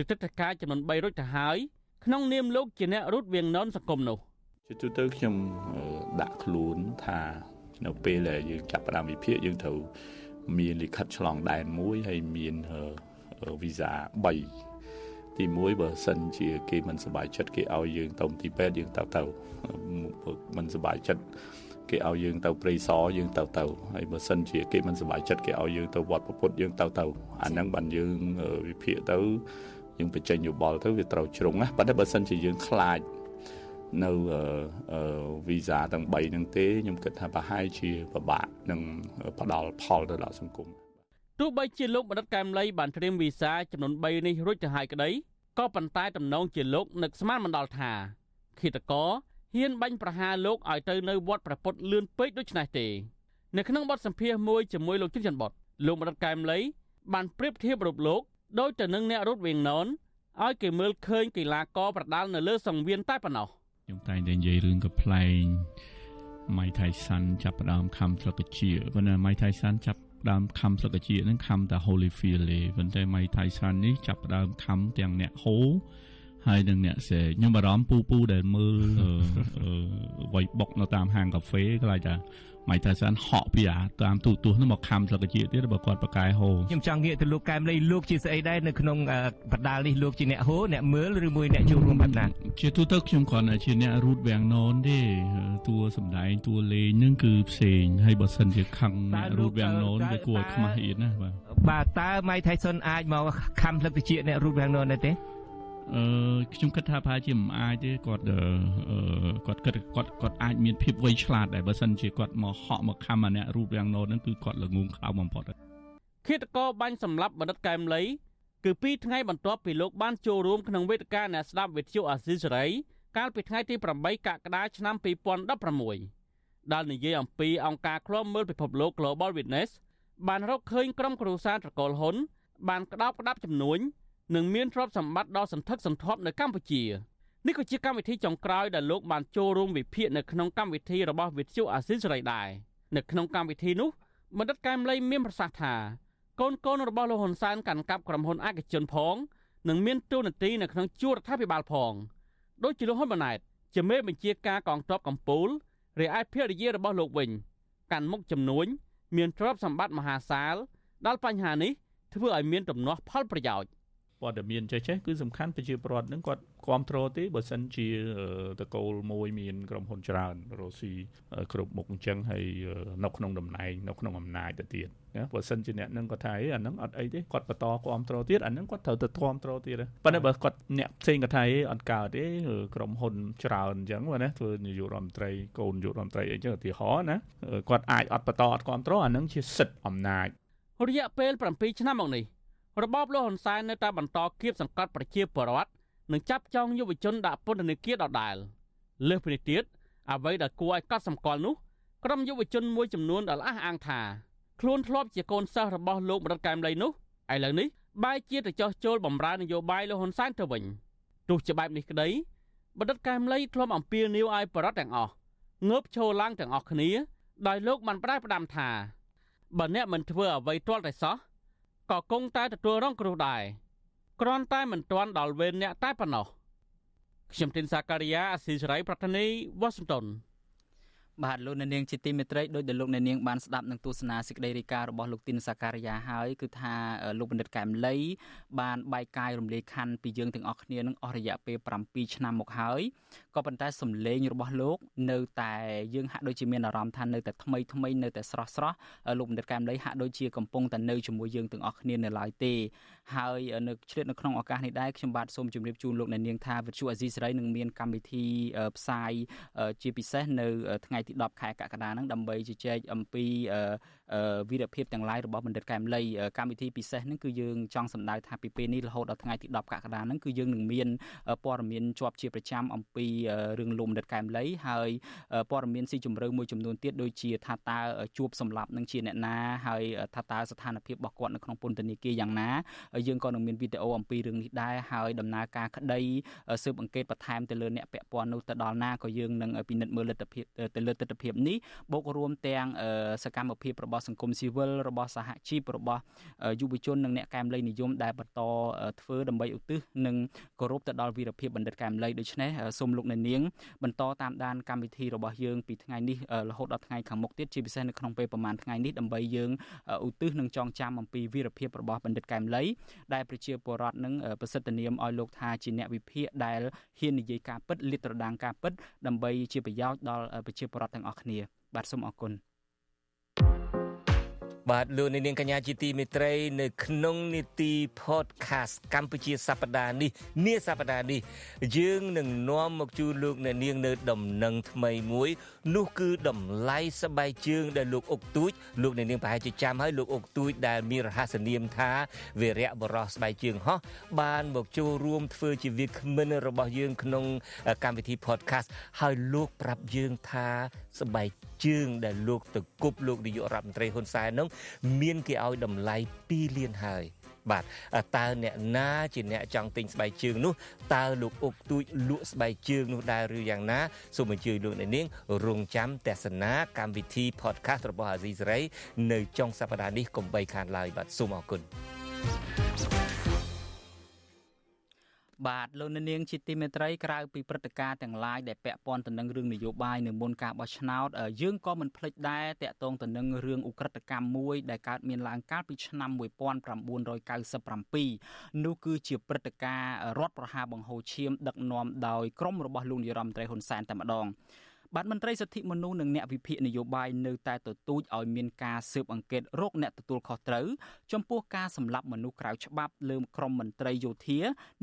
ឬទឹកតការចំនួន3រួចទៅហើយក្នុងនាមលោកជាអ្នករត់វៀងននសង្គមនោះជាទូទៅខ្ញុំដាក់ខ្លួនថា នៅពេលដែលយើងចាប់ផ្ដើមវិភាគយើងត្រូវមានលិខិតឆ្លងដែនមួយហើយមានវីសា3ទី1បើសិនជាគេមិនសប្បាយចិត្តគេឲ្យយើងទៅទីពេទ្យយើងទៅទៅមិនសប្បាយចិត្តគេឲ្យយើងទៅព្រៃសរយើងទៅទៅហើយបើសិនជាគេមិនសប្បាយចិត្តគេឲ្យយើងទៅវត្តពុទ្ធយើងទៅទៅអាហ្នឹងបានយើងវិភាគទៅយើងបញ្ចេញយោបល់ទៅវាត្រូវជ្រុងណាប៉ុន្តែបើសិនជាយើងខ្លាច នៅវីសាទាំង3ហ្នឹងទេខ្ញុំគិតថាប្រហែលជាពិបាកនឹងផ្ដល់ផលទៅដល់សង្គមទោះបីជាលោកបណ្ឌិតកែមលីបានត្រៀមវីសាចំនួន3នេះរួចទៅហើយក្តីក៏ប៉ុន្តែតំណងជាលោកនឹកស្មានមិនដល់ថាឃាតករហ៊ានបាញ់ប្រហារលោកឲ្យទៅនៅវត្តប្រពុតលឿនពេកដូច្នេះទេនៅក្នុងបទសម្ភាសន៍មួយជាមួយលោកជិនច័ន្ទបុតលោកបណ្ឌិតកែមលីបានប្រៀបធៀបរូបលោកដោយទៅនឹងអ្នករត់វៀងណនឲ្យគេមើលឃើញកីឡាករប្រដាល់នៅលើសង្វៀនតែប៉ុណ្ណោះ។ ខ្ញុំតែងតែនិយាយរឿងកំ pl ែងម៉ៃថៃសាន់ចាប់ផ្ដើមខំស្លឹកជាប៉ុន្តែម៉ៃថៃសាន់ចាប់ដើមខំស្លឹកជាហ្នឹងខំតែ Holyfield ទេប៉ុន្តែម៉ៃថៃសាន់នេះចាប់ដើមខំទាំងអ្នកហូហើយនឹងអ្នកស្រែកខ្ញុំបារម្ភពូពូដែលមើលវៃបុកនៅតាមហាងកាហ្វេខ្លាចថា ម៉ៃតាសានហក់ពីអាតាមទូទស្សន៍នោះមកខំស្លឹកជាតិទៀតបើគាត់ប្រកែហូខ្ញុំចង់ងាកទៅលោកកែមលីលោកជាស្អីដែរនៅក្នុងបដាលនេះលោកជាអ្នកហូអ្នកមើលឬមួយអ្នកចូលរួមបែបណាជាទូទៅខ្ញុំគ្រាន់តែជាអ្នករូតវាំងណនទេតួសំដែងតួលេងនឹងគឺផ្សេងហើយបើសិនជាខឹងអ្នករូតវាំងណនវាគួរឲ្យខ្មាស់អៀនណាបាទបាទតើម៉ៃថៃសុនអាចមកខំស្លឹកជាតិអ្នករូតវាំងណនដែរទេ អឺខ្ញុំគិតថាប្រហែលជាមិនអាចទេគាត់គាត់គិតគាត់គាត់អាចមានភាពវៃឆ្លាតដែរបើសិនជាគាត់មកហក់មកខំអាអ្នករូបរាងណូតហ្នឹងគឺគាត់ល្ងងខ្លៅបំផុតឃាតករបាញ់សម្លាប់បណ្ឌិតកែមលីគឺពីថ្ងៃបន្ទាប់ពីលោកបានចូលរួមក្នុងវេទិកាអ្នកស្ដាប់វិទ្យុអាស៊ីសេរីកាលពីថ្ងៃទី8កក្កដាឆ្នាំ2016ដែលនិយាយអំពីអង្គការឃ្លាំមើលពិភពលោក Global Witness បានរកឃើញក្រុមគ្រួសារត្រកូលហ៊ុនបានក្តោបក្តាប់ចំនួន និងមានទ្រព្យសម្បត្តិដ៏សន្ធឹកសន្ធាប់នៅកម្ពុជានេះក៏ជាកម្មវិធីចុងក្រោយដែលលោកបានចូលរួមវិភាគនៅក្នុងកម្មវិធីរបស់វិទ្យុអាស៊ីសេរីដែរនៅក្នុងកម្មវិធីនោះបណ្ឌិតកែមលីមានប្រសាសន៍ថាកូនកូនរបស់លោកហ៊ុនសែនកាន់កាប់ក្រុមហ៊ុនឯកជនផងនិងមានតួនាទីនៅក្នុងជួររដ្ឋាភិបាលផងដូចជាលោកហ៊ុនម៉ាណែតជាមេបញ្ជាការកងទ័ពកម្ពុជារីឯភរិយារបស់លោកវិញកាន់មុខចំនួនមានទ្រព្យសម្បត្តិមហាសាលដែលបញ្ហានេះធ្វើឲ្យមានទំនាស់ផលប្រយោជន៍ ព័ត៌មានចេះចេះគឺសំខាន់ប្រជាពលរដ្ឋនឹងគាត់គ្រប់គ្រងទេបើសិនជាតកូលមួយមានក្រុមហ៊ុនច្រើនរស់ស៊ីគ្រប់មុខអញ្ចឹងហើយនៅក្នុងតំណែងនៅក្នុងអំណាចទៅទៀតណាបើសិនជាអ្នកនឹងគាត់ថាអីអានឹងអត់អីទេគាត់បន្តគ្រប់គ្រងទៀតអានឹងគាត់ត្រូវទៅគ្រប់គ្រងទៀតប៉ុន្តែបើគាត់អ្នកផ្សេងគាត់ថាអីអត់កើតទេក្រុមហ៊ុនច្រើនអញ្ចឹងណាធ្វើនាយករដ្ឋមន្ត្រីកូននាយករដ្ឋមន្ត្រីអីចឹងឧទាហរណ៍ណាគាត់អាចអត់បន្តអត់គ្រប់គ្រងអានឹងជាសិទ្ធិអំណាចរយៈពេល7ឆ្នាំមកនេះ របបលោកហ៊ុនសែននៅតែបន្តគៀបសង្កត់ប្រជាពលរដ្ឋនិងចាប់ចងយុវជនដាក់ពន្ធនាគារដដែលលើសពីនេះទៀតអ្វីដែលគួរឲ្យកត់សម្គាល់នោះក្រុមយុវជនមួយចំនួនដែលអះអាងថាខ្លួនធ្លាប់ជាកូនសិស្សរបស់លោកមរិតកែមលីនោះឥឡូវនេះបែរជាទៅចោះចូលបម្រើនយោបាយលោកហ៊ុនសែនទៅវិញទោះជាបែបនេះក្តីបណ្ឌិតកែមលីធ្លាប់អំពាវនាវឲ្យបរដ្ឋទាំងអស់ងើបឈរឡើងទាំងអស់គ្នាដោយលោកបានប្រែផ្ដាំថាបើអ្នកមិនធ្វើអ្វីទាល់តែសោះ ក៏គង់តែទទួលរងគ្រោះដែរគ្រាន់តែមិនទាន់ដល់វេនអ្នកតែប៉ុណ្ណោះខ្ញុំទីនសាការីយ៉ាអស៊ីសេរីប្រធានីវ៉ាស៊ីនតោន បាទលោកអ្នកនាងជាទីមេត្រីដោយដែលលោកអ្នកនាងបានស្ដាប់នឹងទស្សនាសេចក្តីរាយការណ៍របស់លោកទីនសាការីយ៉ាហើយគឺថាលោកបណ្ឌិតកែមលីបានបែកកាយរំលាយខណ្ឌពីយើងទាំងអស់គ្នានឹងអស់រយៈពេល7ឆ្នាំមកហើយក៏ប៉ុន្តែសំឡេងរបស់លោក នៅតែយើងហាក់ដូចជាមានអារម្មណ៍ថានៅតែថ្មីថ្មីនៅតែស្រស់ស្រស់លោកបណ្ឌិតកែមលីហាក់ដូចជាកំពុងតែនៅជាមួយយើងទាំងអស់គ្នានៅឡើយទេហើយនៅឆ្លៀតនៅក្នុងឱកាសនេះដែរខ្ញុំបាទសូមជម្រាបជូនលោកអ្នកនាងថាវិទ្យុអាស៊ីសេរីនឹងមានកម្មវិធីផ្សាយជាពិសេសនៅថ្ងៃទី10ខែកក្កដាហ្នឹងដើម្បីជជែកអំពី វីរភាពទាំងឡាយរបស់បណ្ឌិតកែមលីកម្មវិធីពិសេសហ្នឹងគឺយើងចង់សម្ដៅថាពីពេលនេះរហូតដល់ថ្ងៃទី10កក្កដាហ្នឹងគឺយើងនឹងមានព័ត៌មានជាប់ជាប្រចាំអំពីរឿងលោកបណ្ឌិតកែមលីហើយព័ត៌មានស៊ីជម្រៅមួយចំនួនទៀតដូចជាថាតើជួបសម្លាប់នឹងជាអ្នកណាហើយថាតើស្ថានភាពរបស់គាត់នៅក្នុងពន្ធនាគារយ៉ាងណាយើងក៏នឹងមានវីដេអូអំពីរឿងនេះដែរហើយដំណើរការក្តីស៊ើបអង្កេតបន្ថែមទៅលើអ្នកពាក់ព័ន្ធនោះទៅដល់ណាក៏យើងនឹងពិនិត្យមើលលទ្ធភាពទៅលើទស្សនវិជ្ជានេះបូករួមទាំងសកម្មភាពរបស់សង្គមស៊ីវិលរបស់សហជីពរបស់យុវជននិងអ្នកកែមលីនិយមដែលបន្តធ្វើដើម្បីឧទ្ទិសនិងគោរពទៅដល់វីរភាពបណ្ឌិតកែមលីដូច្នេះសូមលោកអ្នកនាងបន្តតាមដានកម្មវិធីរបស់យើងពីថ្ងៃនេះរហូតដល់ថ្ងៃខាងមុខទៀតជាពិសេសនៅក្នុងពេលប្រហែលថ្ងៃនេះដើម្បីយើងឧទ្ទិសនិងចងចាំអំពីវីរភាពរបស់បណ្ឌិតកែមលីដែលប្រជាពលរដ្ឋនឹងប្រសិទ្ធនាមឲ្យលោកថាជាអ្នកវិភាគដែលហ៊ាននិយាយការពិតលាតត្រដាងការពិតដើម្បីជាប្រយោជន៍ដល់ប្រជាពលរដ្ឋទាំងអស់គ្នាបាទសូមអរគុណ បាទលោកនាងកញ្ញាជាទីមេត្រីនៅក្នុងនីតិ podcast កម្ពុជាសប្តាហ៍នេះនាសប្តាហ៍នេះយើងនឹងនាំមកជូនលោកអ្នកនាងនៅដំណឹងថ្មីមួយ នោះគឺតម្លៃស្បែកជើងដែលលោកអុកទូចលោកអ្នកនាងប្រហែលជាចាំហើយលោកអុកទូចដែលមានរហស្សនាមថាវីរៈបរោះស្បែកជើងហោះបានមកចូលរួមធ្វើជាវាគ្មិនរបស់យើងក្នុងកម្មវិធី podcast ហើយលោកប្រាប់យើងថាស្បែកជើងដែលលោកទៅគប់លោកនាយករដ្ឋមន្ត្រីហ៊ុនសែននោះមានគេឲ្យតម្លៃ2លានហើយបាទតើអ្នកណាជាអ្នកចង់ទិញស្បែកជើងនោះតើលោកអុកទូចលក់ស្បែកជើងនោះដែរឬយ៉ាងណាសូមអញ្ជើញលោកអ្នកនាងរងចាំទស្សនាកម្មវិធី podcast របស់អាស៊ីសេរីនៅចុងសប្តាហ៍នេះកុំបីខានឡើយបាទសូមអរគុណ បាទលោកនាងជាទីមេត្រីក្រៅពីព្រឹត្តិការណ៍ទាំងឡាយដែលពាក់ព័ន្ធទៅនឹងរឿងនយោបាយនៅមុនការបោះឆ្នោតយើងក៏មិនភ្លេចដែរតាក់ទងទៅនឹងរឿងឧក្រិដ្ឋកម្មមួយដែលកើតមានឡើងកាលពីឆ្នាំ1997នោះគឺជាព្រឹត្តិការណ៍រដ្ឋប្រហារបង្ហូរឈាមដឹកនាំដោយក្រុមរបស់លោកនាយរដ្ឋមន្ត្រីហ៊ុនសែនតែម្ដង បាទមន្ត្រីសិទ្ធិមនុស្សនិងអ្នកវិភាគនយោបាយនៅតែទទូចឲ្យមានការស៊ើបអង្កេតរោគអ្នកទទួលខុសត្រូវចំពោះការសម្លាប់មនុស្សក្រៅច្បាប់លើក្រុមមន្ត្រីយោធា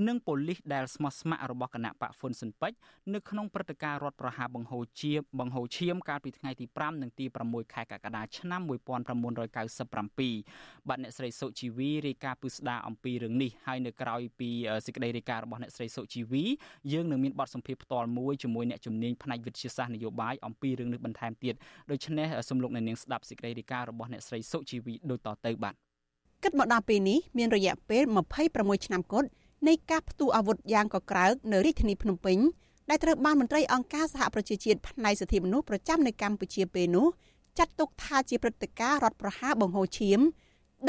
និងប៉ូលីសដែលស្មោះស្ម័គ្ររបស់គណៈបកហ្វុនស៊ិនពេជ្រនៅក្នុងព្រឹត្តិការណ៍រដ្ឋប្រហារបង្ហូរជាបង្ហូរឈាមកាលពីថ្ងៃទី5និងទី6ខែកក្កដាឆ្នាំ1997បាទអ្នកស្រីសុជីវីរាយការណ៍ពឹស្ដារអំពីរឿងនេះហើយនៅក្រៅពីសេចក្តីរាយការណ៍របស់អ្នកស្រីសុជីវីយើងនឹងមានបទសម្ភាសន៍ផ្ទាល់មួយជាមួយអ្នកជំនាញផ្នែកវិទ្យាសាស្ត្រនយោបាយអំពីរឿងនេះបន្ថែមទៀតដូច្នេះសូមលោកអ្នកនាងស្ដាប់សេចក្តីរាយការណ៍របស់អ្នកស្រីសុជីវីដូចតទៅបាទគិតមកដល់ពេលនេះមានរយៈពេល26ឆ្នាំគត់នៃការផ្ទុះអាវុធយ៉ាងកក្រើកនៅរាជធានីភ្នំពេញដែលត្រូវបានមន្ត្រីអង្គការសហប្រជាជាតិផ្នែកសិទ្ធិមនុស្សប្រចាំនៅកម្ពុជាពេលនោះចាត់ទុកថាជាព្រឹត្តិការណ៍រដ្ឋប្រហារបង្ហូរឈាម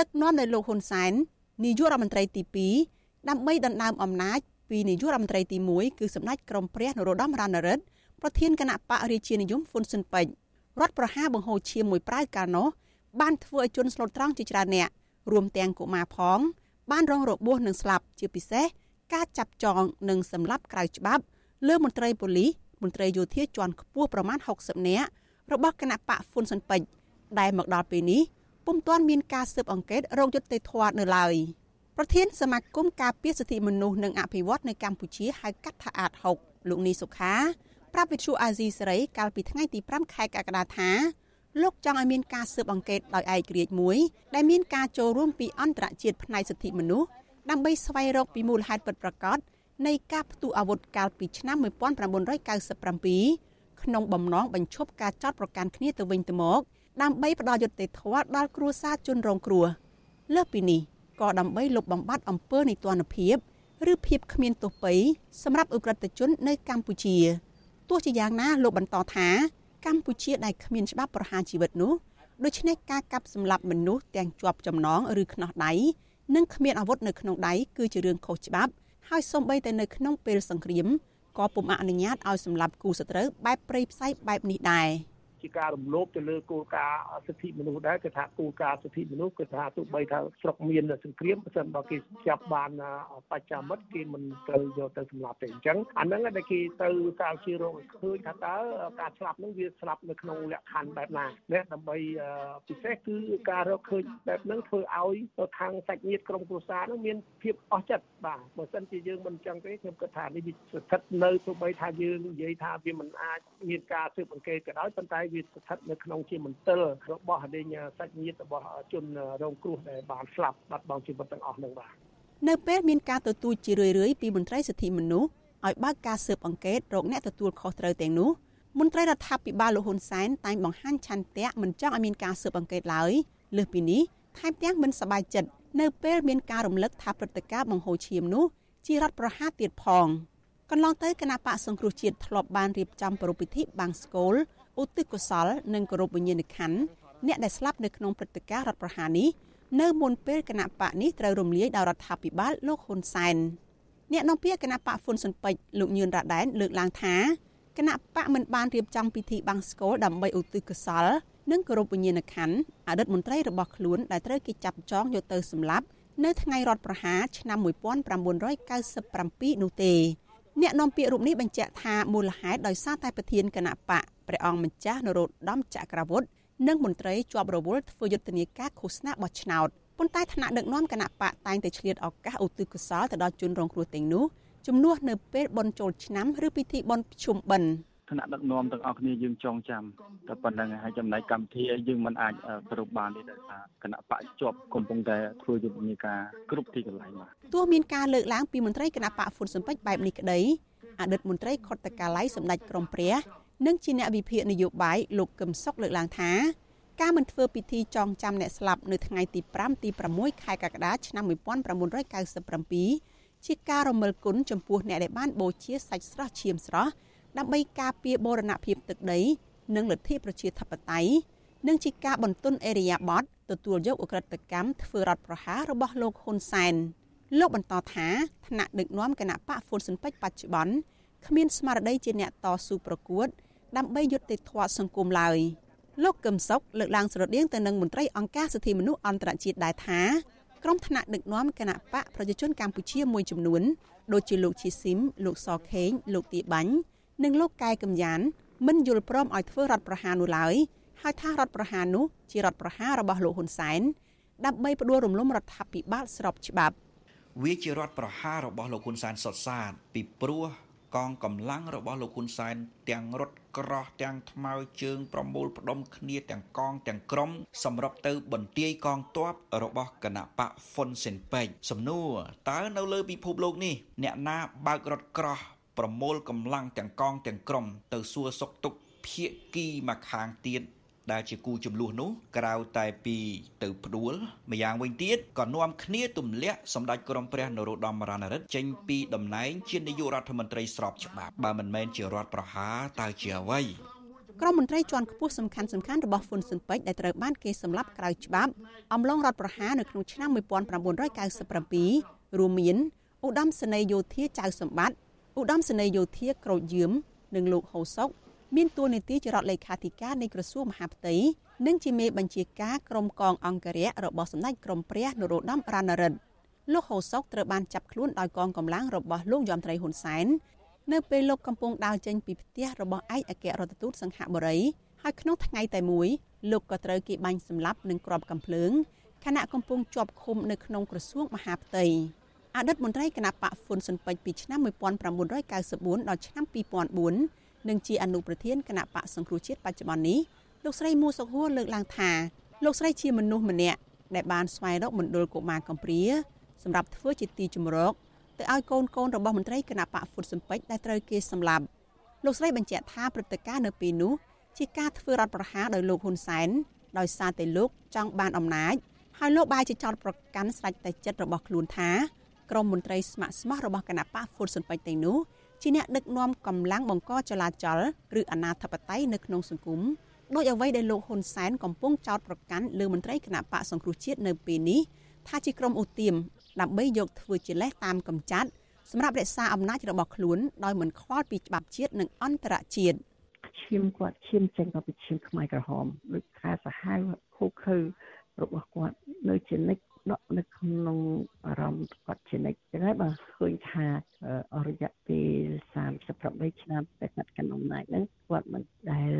ដឹកនាំដោយលោកហ៊ុនសែននាយករដ្ឋមន្ត្រីទី2ដើម្បីដណ្ដើមអំណាចពីនាយករដ្ឋមន្ត្រីទី1គឺសម្ដេចក្រមព្រះនរោត្តមរណរដ្ឋ ប្រធានគណៈបករាជានិយមហ៊ុនស៊ិនពេជ្ររដ្ឋប្រហារបង្ហូរឈាមមួយប្រៅកាលនោះបានធ្វើឲ្យជនស្លូតត្រង់ជាច្រើនអ្នករួមទាំងកុមារផង បានរងរបួសនិងស្លាប់ជាពិសេសការចាប់ចងនិងសម្លាប់ក្រៅច្បាប់លើមន្ត្រីប៉ូលីសមន្ត្រីយោធាជាន់ខ្ពស់ប្រមាណ60នាក់របស់គណៈបកហ៊ុនស៊ិនពេជ្រដែលមកដល់ពេលនេះពុំទាន់មានការស៊ើបអង្កេតរោគយុត្តិធម៌នៅឡើយប្រធានសមាគមការពារសិទ្ធិមនុស្សនិងអភិវឌ្ឍនៅកម្ពុជាហៅកាត់ថាអាត6លោកនីសុខា ប្រាប់វិទ្យុអាស៊ីសេរីកាលពីថ្ងៃទី5ខែកក្កដាថាលោកចង់ឲ្យមានការស៊ើបអង្កេតដោយឯករាជ្យមួយដែលមានការចូលរួមពីអន្តរជាតិផ្នែកសិទ្ធិមនុស្សដើម្បីស្វែងរកពីមូលហេតុពិតប្រាកដនៃការផ្ទុះអាវុធកាលពីឆ្នាំ1997ក្នុងបំណងបញ្ឈប់ការចោទប្រកាន់គ្នាទៅវិញទៅមកដើម្បីផ្ដល់យុត្តិធម៌ដល់គ្រួសារជនរងគ្រោះលើសពីនេះក៏ដើម្បីលុបបំបាត់អំពើនីតិរដ្ឋភាពឬភាពគ្មានទោសពៃសម្រាប់អ ுக ្រិតជននៅកម្ពុជា។ ទោះជាយ៉ាងណាលោកបន្តថាកម្ពុជាដែលគ្មានច្បាប់ប្រហារជីវិតនោះដូច្នេះការកាប់សម្លាប់មនុស្សទាំងជាប់ចំណងឬខ្នោះដៃនិងគ្មានអាវុធនៅក្នុងដៃគឺជារឿងខុសច្បាប់ហើយសូម្បីតែនៅក្នុងពេលសង្គ្រាមក៏ពុំអនុញ្ញាតឲ្យសម្លាប់គូសត្រូវបែបព្រៃផ្សៃបែបនេះដែរ។ ជាការរំលោភទៅលើគោលការណ៍សិទ្ធិមនុស្សដែរគឺថាគោលការណ៍សិទ្ធិមនុស្សគឺថាទោះបីថាស្រុកមានសង្គ្រាមបើសិនបើគេចាប់បានបច្ចាមិត្តគេមិនត្រូវយកទៅសម្លាប់ទេអញ្ចឹងអាហ្នឹងដែលគេទៅសាលជារោគឃើញថាតើការស្លាប់ហ្នឹងវាស្លាប់នៅក្នុងលក្ខខណ្ឌបែបណាណាដើម្បីពិសេសគឺការរកឃើញបែបហ្នឹងធ្វើឲ្យខាងសាច់ញាតិក្រុមគ្រួសារហ្នឹងមានភាពអស់ចិត្តបាទបើសិនជាយើងមិនអញ្ចឹងទេខ្ញុំគិតថានេះវាស្ថិតនៅទោះបីថាយើងនិយាយថាវាមិនអាចមានការស៊ើបអង្កេតក៏ដោយប៉ុន្តែវាស្ថិតនៅក្នុងជាមន្ទិលរបស់លេងសាច់ញាតិរបស់ជនរងគ្រោះដែលបានស្លាប់បាត់បង់ជីវិតទាំងអស់នឹងបាទនៅពេលមានការទទូចជារឿយៗពីមន្ត្រីសិទ្ធិមនុស្សឲ្យបើកការស៊ើបអង្កេតរកអ្នកទទួលខុសត្រូវទាំងនោះមន្ត្រីរដ្ឋាភិបាលលោកហ៊ុនសែនតែងបង្ហាញឆន្ទៈមិនចង់ឲ្យមានការស៊ើបអង្កេតឡើយលើសពីនេះថែមទាំងមិនសប្បាយចិត្តនៅពេលមានការរំលឹកថាព្រឹត្តិការណ៍បង្ហូរឈាមនោះជារដ្ឋប្រហារទៀតផងកន្លងទៅគណៈបកសង្គ្រោះជាតិធ្លាប់បានរៀបចំប្រពៃពិធីបាំងស្កូល ឧទ្ទិសកុសលនិងគោរពវិញ្ញាណក្ខន្ធអ្នកដែលស្លាប់នៅក្នុងព្រឹត្តិការណ៍រដ្ឋប្រហារនេះនៅមុនពេលគណៈបកនេះត្រូវរំលាយដោយរដ្ឋាភិបាលលោកហ៊ុនសែនអ្នកនាំពាក្យគណៈបកហ្វុនស៊ុនពេជ្រលោកញឿនរ៉ាដែនលើកឡើងថាគណៈបកមិនបានរៀបចំពិធីបាំងស្កូលដើម្បីឧទ្ទិសកុសលនិងគោរពវិញ្ញាណក្ខន្ធអតីតមន្ត្រីរបស់ខ្លួនដែលត្រូវគេចាប់ចងយកទៅសម្លាប់នៅថ្ងៃរដ្ឋប្រហារឆ្នាំ1997នោះទេ អ្នកនាំពាក្យរូបនេះបញ្ជាក់ថាមូលហេតុដោយសារតែប្រធានគណៈបកព្រះអង្គម្ចាស់នរោត្តមចក្រវុឌ្ឍនិងមន្ត្រីជាប់រវល់ធ្វើយុទ្ធនាការឃោសនាបោះឆ្នោតប៉ុន្តែថ្នាក់ដឹកនាំគណៈបកតែងតែឆ្លៀតឱកាសឧទ្ទិសកុសលទៅដល់ជនរងគ្រោះទាំងនោះជំនួសនៅពេលបុណ្យចូលឆ្នាំឬពិធីបុណ្យភ្ជុំបិណ្ឌ ថ្នាក់ដឹកនាំទាំងអស់គ្នាយើងចងចាំតែប៉ុណ្្នឹងហើយចំណែកកម្មវិធីយើងមិនអាចសរុបបានទេដោយសារគណៈបកជាប់កំពុងតែធ្វើយុទ្ធនាការគ្រប់ទីកន្លែងបាទទោះមានការលើកឡើងពីមន្ត្រីគណៈបកហ្វុនស៊ិនពេជ្របែបនេះក្តីអតីតមន្ត្រីខុទ្ទកាល័យសម្ដេចក្រមព្រះនិងជាអ្នកវិភាគនយោបាយលោកកឹមសុខលើកឡើងថាការមិនធ្វើពិធីចងចាំអ្នកស្លាប់នៅថ្ងៃទី5ទី6ខែកក្កដាឆ្នាំ1997ជាការរំលឹកគុណចំពោះអ្នកដែលបានបូជាសាច់ស្រស់ឈាមស្រស់ ដើម្បីការពារបូរណភាពទឹកដី និងលទ្ធិប្រជាធិបតេយ្យនិងជាការបន្ទន់អេរិយាប័តទទួលយកអ ுக ្រិតកម្មធ្វើរដ្ឋប្រហាររបស់លោកហ៊ុនសែនលោកបន្តថាថ្នាក់ដឹកនាំគណៈបកហ្វុនស៊ិនពេជ្របច្ចុប្បន្នគ្មានស្មារតីជាអ្នកតស៊ូប្រកួត ដើម្បីយុត្តិធម៌សង្គមឡើយលោកកឹមសុខលើកឡើងស្រដៀងទៅនឹងមន្ត្រីអង្គការសិទ្ធិមនុស្សអន្តរជាតិដែរថាក្រុមថ្នាក់ដឹកនាំគណៈបកប្រជាជនកម្ពុជាមួយចំនួនដូចជាលោកឈីស៊ីមលោកសខេងលោកទាបាញ់ និងលោកកែកំយ៉ានមិនយល់ព្រមឲ្យធ្វើរដ្ឋប្រហារនោះឡើយហើយថារដ្ឋប្រហារនោះជារដ្ឋប្រហាររបស់លោកហ៊ុនសែនដើម្បីផ្ដួលរំលំរដ្ឋាភិបាលស្របច្បាប់វាជារដ្ឋប្រហាររបស់លោកហ៊ុនសែនសុតសាតពីព្រោះកងកម្លាំងរបស់លោកហ៊ុនសែនទាំងរត់ក្រោះទាំងថ្មើរជើងប្រមូលផ្ដុំគ្នាទាំងកងទាំងក្រុមសម្រាប់ទៅបន្ទាយកងទ័ពរបស់គណៈបកហ្វុនស៊ិនពេកសំណួរតើនៅលើពិភពលោកនេះអ្នកណាបើករត់ក្រោះ ប្រមូលកម្លាំងទាំងកងទាំងក្រុមទៅសួរសុខទុក្ខភាគីមកខាងទៀតដែលជាគូចំនួននោះក្រៅតែពីទៅផ្ដួលម្យ៉ាងវិញទៀតក៏នាំគ្នាទម្លាក់សម្ដេចក្រមព្រះនរោត្តមរណរដ្ឋចេញពីតំណែងជានាយករដ្ឋមន្ត្រីស្របច្បាប់បើមិនមែនជារដ្ឋប្រហារតើជាអ្វីក្រុមមន្ត្រីជាន់ខ្ពស់សំខាន់សំខាន់របស់ហ៊ុនស៊ុនពេជ្រដែលត្រូវបានគេសម្លាប់ក្រៅច្បាប់អំឡុងរដ្ឋប្រហារនៅក្នុងឆ្នាំ1997រួមមានឧត្តមសេនីយ៍យោធាចៅសម្បត្តិ ឧត្តមសេនីយ៍យោធាក្រូចយឿមនិងលោកហូសុកមានតួនាទីជារដ្ឋលេខាធិការនៃក្រសួងមហាផ្ទៃនិងជាមេបញ្ជាការក្រុមកងអង្គរៈរបស់សម្ដេចក្រមព្រះនរោត្តមរណរដ្ឋលោកហូសុកត្រូវបានចាប់ខ្លួនដោយកងកម្លាំងរបស់លោកយមត្រីហ៊ុនសែននៅពេលលោកកំពុងដើរចេញពីផ្ទះរបស់ឯកអគ្គរដ្ឋទូតសង្ហបុរីហើយក្នុងថ្ងៃតែមួយលោកក៏ត្រូវគេបាញ់សម្លាប់នឹងគ្រាប់កាំភ្លើងខណៈកំពុងជាប់ឃុំនៅក្នុងក្រសួងមហាផ្ទៃ អតីតមន្ត្រីគណៈបកហ្វុនស៊ុនពេជ្រពីឆ្នាំ1994ដល់ឆ្នាំ2004និងជាអនុប្រធានគណៈបកសង្គ្រោះជាតិបច្ចុប្បន្ននេះលោកស្រីមួសុខហួរលើកឡើងថាលោកស្រីជាមនុស្សម្នាក់ដែលបានស្វែងរកមណ្ឌលកុមារកំព្រាសម្រាប់ធ្វើជាទីជំរកទៅឲ្យកូនកូនរបស់មន្ត្រីគណៈបកហ្វុតសំពេចដែលត្រូវគេសម្លាប់លោកស្រីបញ្ជាក់ថាព្រឹត្តិការណ៍នៅពេលនោះជាការធ្វើរដ្ឋប្រហារដោយលោកហ៊ុនសែនដោយសារតែលោកចង់បានអំណាចហើយលោកបាយជាចោតប្រកាន់ស្រេចតែចិត្តរបស់ខ្លួនថា ក្រមមន្ត្រីស្ម័គ្រស្មោះរបស់គណៈបកហ្វុតសំពេចទាំងនោះជាអ្នកដឹកនាំកម្លាំងបង្កចលាចលឬអនាធបត័យនៅក្នុងសង្គមដោយអ្វីដែលលោកហ៊ុនសែនកំពុងចោទប្រកាន់លើមន្ត្រីគណៈបកសង្គ្រោះជាតិនៅពេលនេះថាជាក្រុមអូទៀមដើម្បីយកធ្វើជាលេសតាមកំចាត់សម្រាប់រក្សាអំណាចរបស់ខ្លួនដោយមិនខ្វល់ពីច្បាប់ជាតិនិងអន្តរជាតិឈាមគាត់ឈាមចេញមកពីឈាមខ្មែរក្រហមដូចខែសាហាវខូខើរបស់គាត់នៅជានិច្ច ដកនៅក្នុងអារម្មណ៍គាត់ជានិច្ចចឹងហើយបើឃើញថាអររយៈពេល38ឆ្នាំតែគាត់កាន់អំណាចហ្នឹងគាត់មិនដែល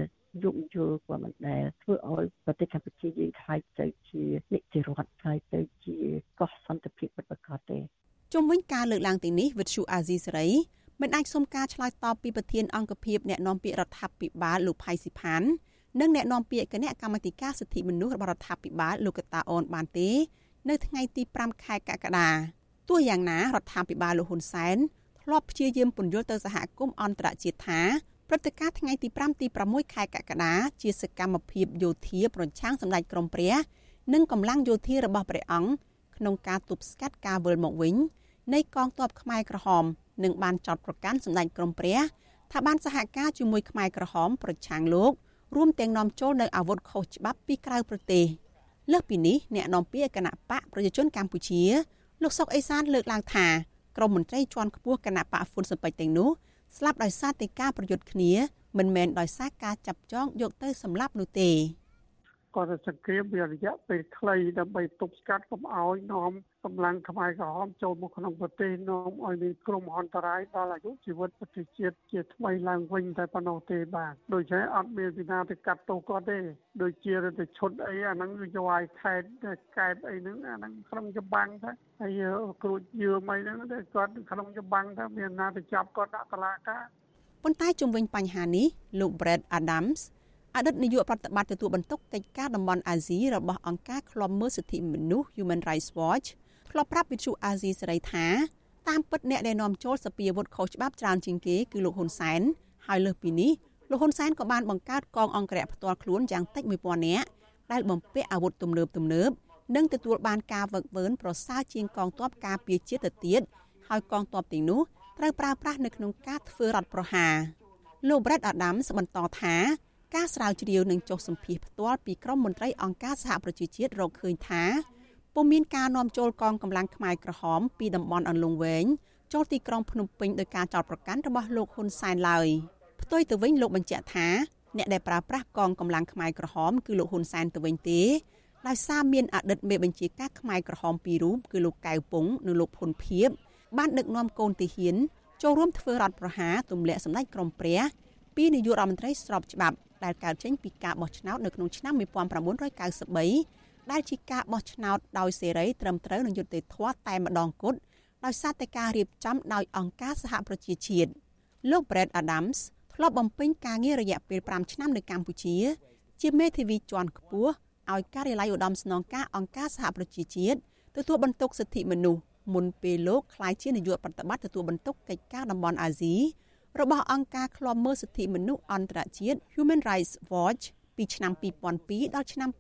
យោគយល់គាត់មិនដែលធ្វើឲ្យប្រទេសកម្ពុជាយើងខ្លាយទៅជានិច្ចរដ្ឋខ្លាយទៅជាកោះសន្តិភាពពិតប្រាកដទេជុំវិញការលើកឡើងទីនេះវិទ្យុអាស៊ីសេរីមិនអាចសុំការឆ្លើយតបពីប្រធានអង្គភិបអ្នកណែនាំពាក្យរដ្ឋាភិបាលលោកផៃស៊ីផាននិងអ្នកណែនាំពាក្យគណៈកម្មាធិការសិទ្ធិមនុស្សរបស់រដ្ឋាភិបាលលោកកតាអូនបានទេ នៅថ្ងៃទី5ខែកក្កដាទោះយ៉ាងណារដ្ឋាភិបាលលោកហ៊ុនសែនធ្លាប់ព្យាយាមពន្យល់ទៅសហគមន៍អន្តរជាតិថាព្រឹត្តិការណ៍ថ្ងៃទី5ទី6ខែកក្កដាជាសកម្មភាពយោធាប្រឆាំងសម្ដេចក្រមព្រះនិងកម្លាំងយោធារបស់ព្រះអង្គក្នុងការទប់ស្កាត់ការវិលមកវិញនៃកងទ័ពខ្មែរក្រហមនិងបានចោទប្រកាន់សម្ដេចក្រមព្រះថាបានសហការជាមួយខ្មែរក្រហមប្រឆាំងលោករួមទាំងនាំចូលនៅអាវុធខុសច្បាប់ពីក្រៅប្រទេស។ លើសពីនេះអ្នកនាំពាក្យគណៈបកប្រជាជនកម្ពុជាលោកសុកអេសានលើកឡើងថាក្រមមន្ត្រីជាន់ខ្ពស់គណៈបកហ្វុនស៊ិនពេជ្រទាំងនោះស្លាប់ដោយសារតែការប្រយុទ្ធគ្នាមិនមែនដោយសារការចាប់ចងយកទៅសម្លាប់នោះទេ គាត់សង្គ្រាមវារយៈពេលខ្លីដើម្បីទប់ស្កាត់កុំឲ្យនាំកម្លាំងខ្មែរក្រហមចូលមកក្នុងប្រទេសនាំឲ្យមានគ្រោះមហន្តរាយដល់អាយុជីវិតប្រទេសជាតិជាថ្មីឡើងវិញតែប៉ុណ្ណោះទេបាទដូច្នេះអត់មានពីណាទៅកាត់ទោសគាត់ទេដូចជាទៅឈុតអីអាហ្នឹងយកឲ្យខេតកែបអីហ្នឹងអាហ្នឹងក្នុងចម្បាំងទៅហើយគ្រូចយឿមអីហ្នឹងតែគាត់ក្នុងចម្បាំងទៅមានណាទៅចាប់គាត់ដាក់តឡាការប៉ុន្តែជុំវិញបញ្ហានេះលោក Brad Adams អតីតនាយកប្រតិបត្តិទទួលបន្ទុកកិច្ចការតំបន់អាស៊ីរបស់អង្គការឃ្លាំមើលសិទ្ធិមនុស្ស Human Rights Watch ធ្លាប់ប្រាប់វិទ្យុអាស៊ីសេរីថាតាមពិតអ្នកដែលនាំចូលសពាវុធខុសច្បាប់ច្រើនជាងគេគឺលោកហ៊ុនសែនហើយលើសពីនេះលោកហ៊ុនសែនក៏បានបង្កើតកងអង្គរៈផ្ទាល់ខ្លួនយ៉ាងតិច1000នាក់ដែលបំពាក់អាវុធទំនើបទំនើបនិងទទួលបានការវឹកវើប្រសើរជាងកងទ័ពការពារជាតិទៅទៀតហើយកងទ័ពទាំងនោះត្រូវប្រើប្រាស់នៅក្នុងការធ្វើរដ្ឋប្រហារលោក Brett Adams បន្តថា ការស្រាវជ្រាវនិងចុះសម្ភាសផ្ទាល់ពីក្រុមមន្ត្រីអង្គការសហប្រជាជាតិរកឃើញថាពុំមានការនាំចូលកងកម្លាំងខ្មែរក្រហមពីតំបន់អន្លង់វែងចូលទីក្រុងភ្នំពេញដោយការចោទប្រកាន់របស់លោកហ៊ុនសែនឡើយផ្ទុយទៅវិញលោកបញ្ជាក់ថាអ្នកដែលប្រើប្រាស់កងកម្លាំងខ្មែរក្រហមគឺលោកហ៊ុនសែនទៅវិញទេដោយសារមានអតីតមេបញ្ជាការខ្មែរក្រហមពីររូបគឺលោកកៅពុងនិងលោកផុនភៀបបានដឹកនាំកូនទាហានចូលរួមធ្វើរដ្ឋប្រហារទម្លាក់សម្ដេចក្រមព្រះពីនាយករដ្ឋមន្ត្រីស្របច្បាប់ ដែលកើតចេញពីការបោះឆ្នោតនៅក្នុងឆ្នាំ1993ដែលជាការបោះឆ្នោតដោយសេរីត្រឹមត្រូវនិងយុត្តិធម៌តែម្ដងគត់ដោយសារតែការរៀបចំដោយអង្គការសហប្រជាជាតិលោក Brad Adams ធ្លាប់បំពេញការងាររយៈពេល5ឆ្នាំនៅកម្ពុជា ជាមេធាវីជាន់ខ្ពស់ឲ្យការិយាល័យឧត្តមស្នងការអង្គការសហប្រជាជាតិទទួលបន្ទុកសិទ្ធិមនុស្សមុនពេលលោកក្លាយជានាយកប្រតិបត្តិទទួលបន្ទុកកិច្ចការតំបន់អាស៊ី របស់អង្គការឃ្លាំមើលសិទ្ធិមនុស្សអន្តរជាតិ Human Rights Watch ពីឆ្នាំ2002ដល់ឆ្នាំ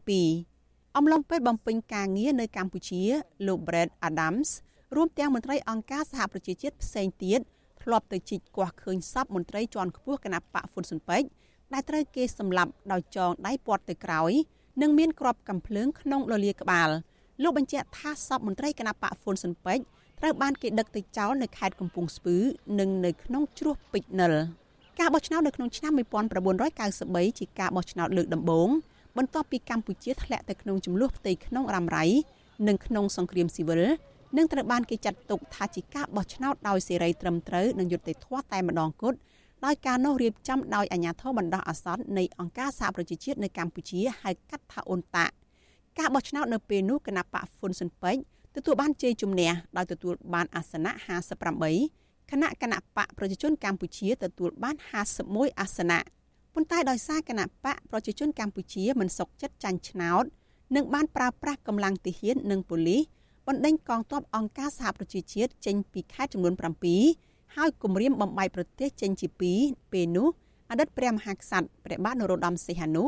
2022អំឡុងពេលបំពេញការងារនៅកម្ពុជាលោក Brad Adams រួមទាំងមន្ត្រីអង្គការសហប្រជាជាតិផ្សេងទៀតធ្លាប់ទៅជីកគាស់ឃើញសពមន្ត្រីជាន់ខ្ពស់គណៈបកហ្វុនស៊ុនពេជ្រដែលត្រូវគេសម្លាប់ដោយចងដៃព័ទ្ធទៅក្រោយនិងមានគ្រាប់កាំភ្លើងក្នុងលលាក្បាលលោកបញ្ជាក់ថាសពមន្ត្រីគណៈបកហ្វុនស៊ុនពេជ្រ ត្រូវបានគេដឹកទៅចោលនៅខេត្តកំពង់ស្ពឺនិងនៅក្នុងជ្រោះពេជ្រនិលការបោះឆ្នោតនៅក្នុងឆ្នាំ1993ជាការបោះឆ្នោតលើកដំបូងបន្ទាប់ពីកម្ពុជាធ្លាក់ទៅក្នុងចំនួនផ្ទៃក្នុងរ៉ាំរ៉ៃនិងក្នុងសង្គ្រាមស៊ីវិលនិងត្រូវបានគេចាត់ទុកថាជាការបោះឆ្នោតដោយសេរីត្រឹមត្រូវនិងយុត្តិធម៌តែម្ដងគត់ដោយការនោះរៀបចំដោយអាជ្ញាធរបណ្ដោះអាសន្ននៃអង្គការសហប្រជាជាតិនៅកម្ពុជាហៅកាត់ថាអ៊ុនតាការបោះឆ្នោតនៅពេលនោះគណៈបកហ្វុនស៊ិនពេជ្រ ទទួលបានជ័យជំនះដោយទទួលបានអាសនៈ58គណៈគណៈបកប្រជាជនកម្ពុជាទទួលបាន51អាសនៈប៉ុន្តែដោយសារគណៈបកប្រជាជនកម្ពុជាមិនសុខចិត្តចាញ់ឆ្នោតនិងបានប្រើប្រាស់កម្លាំងទាហាននិងប៉ូលីសបណ្ដេញកងទ័ពអង្គការសហប្រជាជាតិចេញពីខេត្តចំនួន7ហើយគម្រាមបំបីប្រទេសចេញជា2ពេលនោះអតីតព្រះមហាក្សត្រព្រះបាទនរោត្តមសីហនុ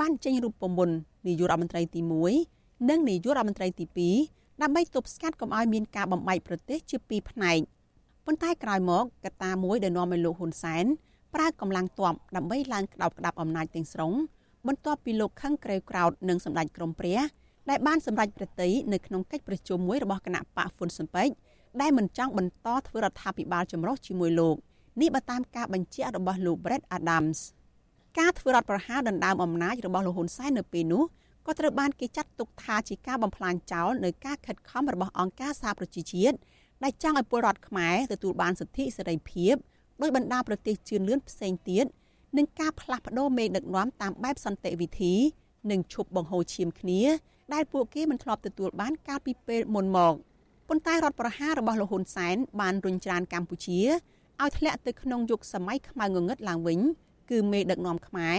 បានចេញរូបមន្តនាយករដ្ឋមន្ត្រីទី1និងនាយករដ្ឋមន្ត្រីទី2 ដើម្បីទប់ស្កាត់កុំឲ្យមានការបំបែកប្រទេសជាពីរផ្នែកប៉ុន្តែក្រោយមកកត្តាមួយដែលនាំឲ្យលោកហ៊ុនសែនប្រើកម្លាំងទ័ពដើម្បីឡើងក្តោបក្តាប់អំណាចទាំងស្រុងបន្ទាប់ពីលោកខឹងក្រេវក្រោតនិងសម្ដេចក្រមព្រះដែលបានសម្រេចប្រតិយនៅក្នុងកិច្ចប្រជុំមួយរបស់គណៈបកហ្វុនស៊ុនពេជ្រដែលមិនចង់បន្តធ្វើរដ្ឋាភិបាលចម្រុះជាមួយលោកនេះបើតាមការបញ្ជាក់របស់លោក Brett Adams ការធ្វើរដ្ឋប្រហារដណ្ដើមអំណាចរបស់លោកហ៊ុនសែននៅពេលនោះ ក៏ត្រូវបានគេចាត់ទុកថាជាការបំផ្លាញចោលនៅការខិតខំរបស់អង្គការសហប្រជាជាតិដែលចង់ឲ្យពលរដ្ឋខ្មែរទទួលបានសិទ្ធិសេរីភាពដោយបណ្ដាប្រទេសជឿនលឿនផ្សេងទៀតនិងការផ្លាស់ប្ដូរមេដឹកនាំតាមបែបសន្តិវិធី និងឈប់បង្ហូរឈាមគ្នា ដែលពួកគេមិនធ្លាប់ទទួលបានកាលពីពេលមុនមកប៉ុន្តែរដ្ឋប្រហាររបស់លោកហ៊ុនសែនបានរុញច្រានកម្ពុជាឲ្យធ្លាក់ទៅក្នុងយុគសម័យខ្មៅងងឹតឡើងវិញ គឺមេដឹកនាំខ្មែរ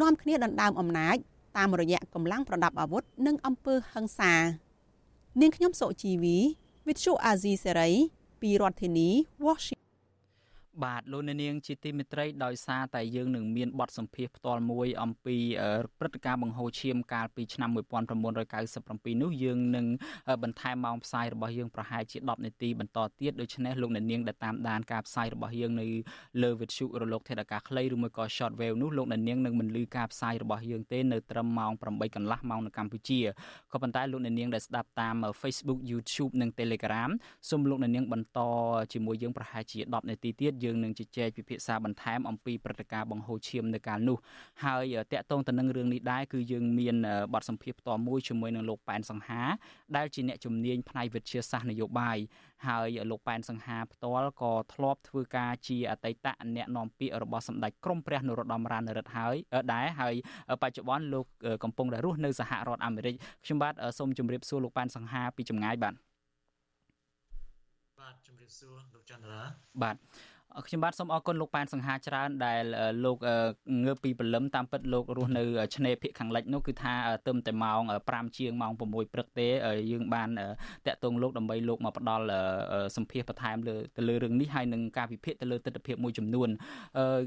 នាំគ្នាដណ្ដើមអំណាច តាមរយៈកម្លាំងប្រដាប់អាវុធនិងអំពើហិង្សា នាងខ្ញុំសុជីវី Vithu Azizi Serai ពីរដ្ឋធានី Washington បាទលោកអ្នកនាងជាទីមេត្រីដោយសារតែយើងនឹងមានបទសម្ភាសផ្ទាល់មួយអំពីព្រឹត្តិការណ៍បង្ហូរឈាមកាលពីឆ្នាំ1997នោះយើងនឹងបន្ថែមម៉ោងផ្សាយរបស់យើងប្រហែលជា10នាទីបន្តទៀតដូច្នេះលោកអ្នកនាងដែលតាមដានការផ្សាយរបស់យើងនៅលើវិទ្យុរលកថេដាកាខ្លីឬមួយក៏ short wave នោះលោកអ្នកនាងនឹងមិនលឺការផ្សាយរបស់យើងទេនៅត្រឹមម៉ោង8កន្លះម៉ោងនៅកម្ពុជាក៏ប៉ុន្តែលោកអ្នកនាងដែលស្ដាប់តាម Facebook YouTube និង Telegram សូមលោកអ្នកនាងបន្តជាមួយយើងប្រហែលជា10នាទីទៀតយើងនឹងជជែកពិភាក្សាបន្ថែមអំពីព្រឹត្តិការណ៍បង្ហូរឈាមនៅកាលនោះហើយតកតងទៅនឹងរឿងនេះដែរគឺយើងមានបទសម្ភាសន៍ផ្ទាល់មួយជាមួយនឹងលោកប៉ែនសង្ហាដែលជាអ្នកជំនាញផ្នែកវិទ្យាសាស្ត្រនយោបាយហើយលោកប៉ែនសង្ហាផ្ទាល់ក៏ធ្លាប់ធ្វើការជាអតីតអ្នកនាំពាក្យរបស់សម្ដេចក្រមព្រះនរោត្តមរណរដ្ឋហើយដែរហើយបច្ចុប្បន្នលោកកំពុងតែរស់នៅសហរដ្ឋអាមេរិកខ្ញុំបាទសូមជម្រាបសួរលោកប៉ែនសង្ហាពីចម្ងាយបាទបាទជម្រាបសួរលោកចន្ទរាបាទ ខ្ញុំបាទសូមអរគុណលោកប៉ែនសង្ហាច្រើនដែលលោកងើបពីព្រលឹមតាមពិតលោករស់នៅឆ្នេរភាគខាងលិចនោះគឺថាទៅតែម៉ោង5ជាងម៉ោង6ព្រឹកទេយើងបានតាក់ទងលោកដើម្បីលោកមកផ្ដល់សម្ភារបន្ថែមលើទៅលើរឿងនេះហើយនឹងការវិភាគទៅលើទស្សនវិជ្ជាមួយចំនួន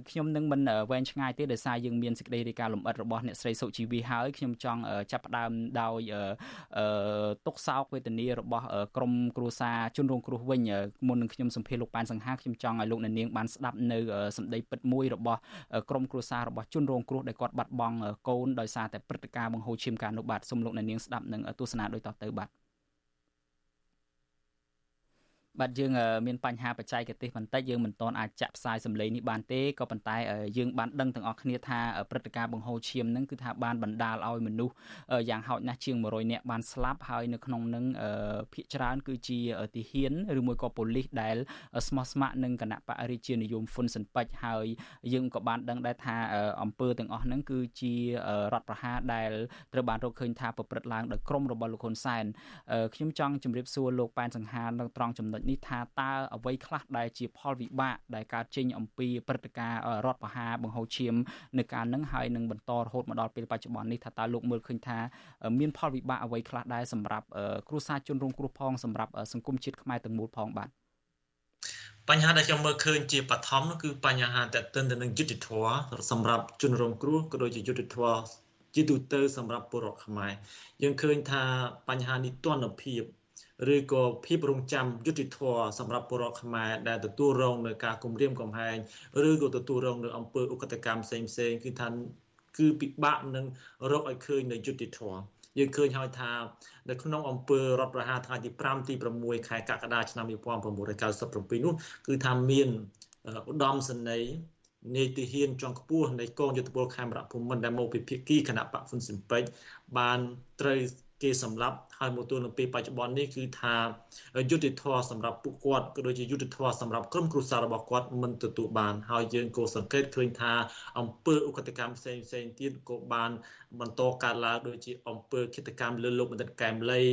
ខ្ញុំនឹងមិនវែងឆ្ងាយទេដោយសារយើងមានសេចក្តីរាយការណ៍លម្អិតរបស់អ្នកស្រីសុជីវីហើយខ្ញុំចង់ចាប់ផ្ដើមដោយទុកសោកវេទនារបស់ក្រមគ្រួសារជនរងគ្រោះវិញមុននឹងខ្ញុំសម្ភារលោកប៉ែនសង្ហាខ្ញុំចង់ឲ្យលោកអ្នកនាងបានស្ដាប់នៅសម្ដីពិតមួយរបស់ក្រុមគ្រួសាររបស់ជនរងគ្រោះដែលគាត់បាត់បង់កូនដោយសារតែព្រឹត្តិការណ៍បង្ហូរឈាមការនោះបាទសូមលោកអ្នកនាងស្ដាប់និងទស្សនាដូចតទៅបាទ បាទយើងមានបញ្ហាបច្ចេកទេសបន្តិចយើងមិនទាន់អាចចាក់ផ្សាយសម្លេងនេះបានទេក៏ប៉ុន្តែយើងបានដឹងទាំងអស់គ្នាថាព្រឹត្តិការណ៍បង្ហូរឈាមនឹងគឺថាបានបណ្ដាលឲ្យមនុស្សយ៉ាងហោចណាស់ជាង100នាក់បានស្លាប់ហើយនៅក្នុងនឹងភាគច្រើនគឺជាទាហានឬមួយក៏ប៉ូលីសដែលស្មោះស្ម័គ្រនឹងគណៈបរិជានិយមហ្វុនសិនពេជ្រហើយយើងក៏បានដឹងដែរថាអង្គើទាំងអស់ហ្នឹងគឺជារដ្ឋប្រហារដែលត្រូវបានរកឃើញថាប្រព្រឹត្តឡើងដោយក្រុមរបស់លោកហ៊ុនសែនខ្ញុំចង់ជម្រាបសួរលោកប៉ែនសង្ហានៅត្រង់ចំណុចនេះថាតើអ្វីខ្លះដែលជាផលវិបាកដែលកើតចេញអំពីព្រឹត្តិការណ៍រដ្ឋបហាបង្ហូរឈាមនៅកាលនឹងហើយនឹងបន្តរហូតមកដល់ពេលបច្ចុប្បន្ននេះថាតើលោកមើលឃើញថាមានផលវិបាកអ្វីខ្លះដែរសម្រាប់គ្រួសារជនរងគ្រោះផងសម្រាប់សង្គមជាតិខ្មែរទាំងមូលផងបាទបញ្ហាដែលខ្ញុំមើលឃើញជាបឋមនោះគឺបញ្ហាតេតិនទៅនឹងយុទ្ធធរសម្រាប់ជនរងគ្រោះក៏ដូចជាយុទ្ធធរជាទូទៅសម្រាប់ពលរដ្ឋខ្មែរយើងឃើញថាបញ្ហានេះទណ្ឌភាព ឬក៏ភាពរងចាំយុតិធធសម្រាប់ពលរដ្ឋខ្មែរដែលទទួលរងនៅការគំរាមកំហែងឬក៏ទទួលរងនៅអំពើឧក្រិដ្ឋកម្មផ្សេងផ្សេងគឺថាគឺពិបាកនឹងរកឲ្យឃើញនៅយុតិធធយើងឃើញហើយថានៅក្នុងអំពើរដ្ឋប្រហារថ្ងៃទី5ទី6ខែកក្កដាឆ្នាំ1997នោះគឺថាមានឧត្តមសេនីយ៍នាយទាហានជាន់ខ្ពស់នៃកងយុទ្ធពលខេមរៈភូមិន្ទដែលមកពីភាគីគណៈបកហ្វុនស៊ិនពេជ្របានត្រូវ គេសម្លាប់ហើយមកទល់នឹងពេលបច្ចុប្បន្ននេះគឺថាយុទ្ធធរសម្រាប់ពួកគាត់ក៏ដូចជាយុទ្ធធរសម្រាប់ក្រុមគ្រួសាររបស់គាត់មិនទទួលបាន ហើយយើងក៏សង្កេតឃើញថាអង្គើឧក្រិដ្ឋកម្មផ្សេងផ្សេងទៀតក៏បានបន្តកើតឡើងដូចជាអង្គើគិតកម្មលើលោកបណ្ឌិតកែមលី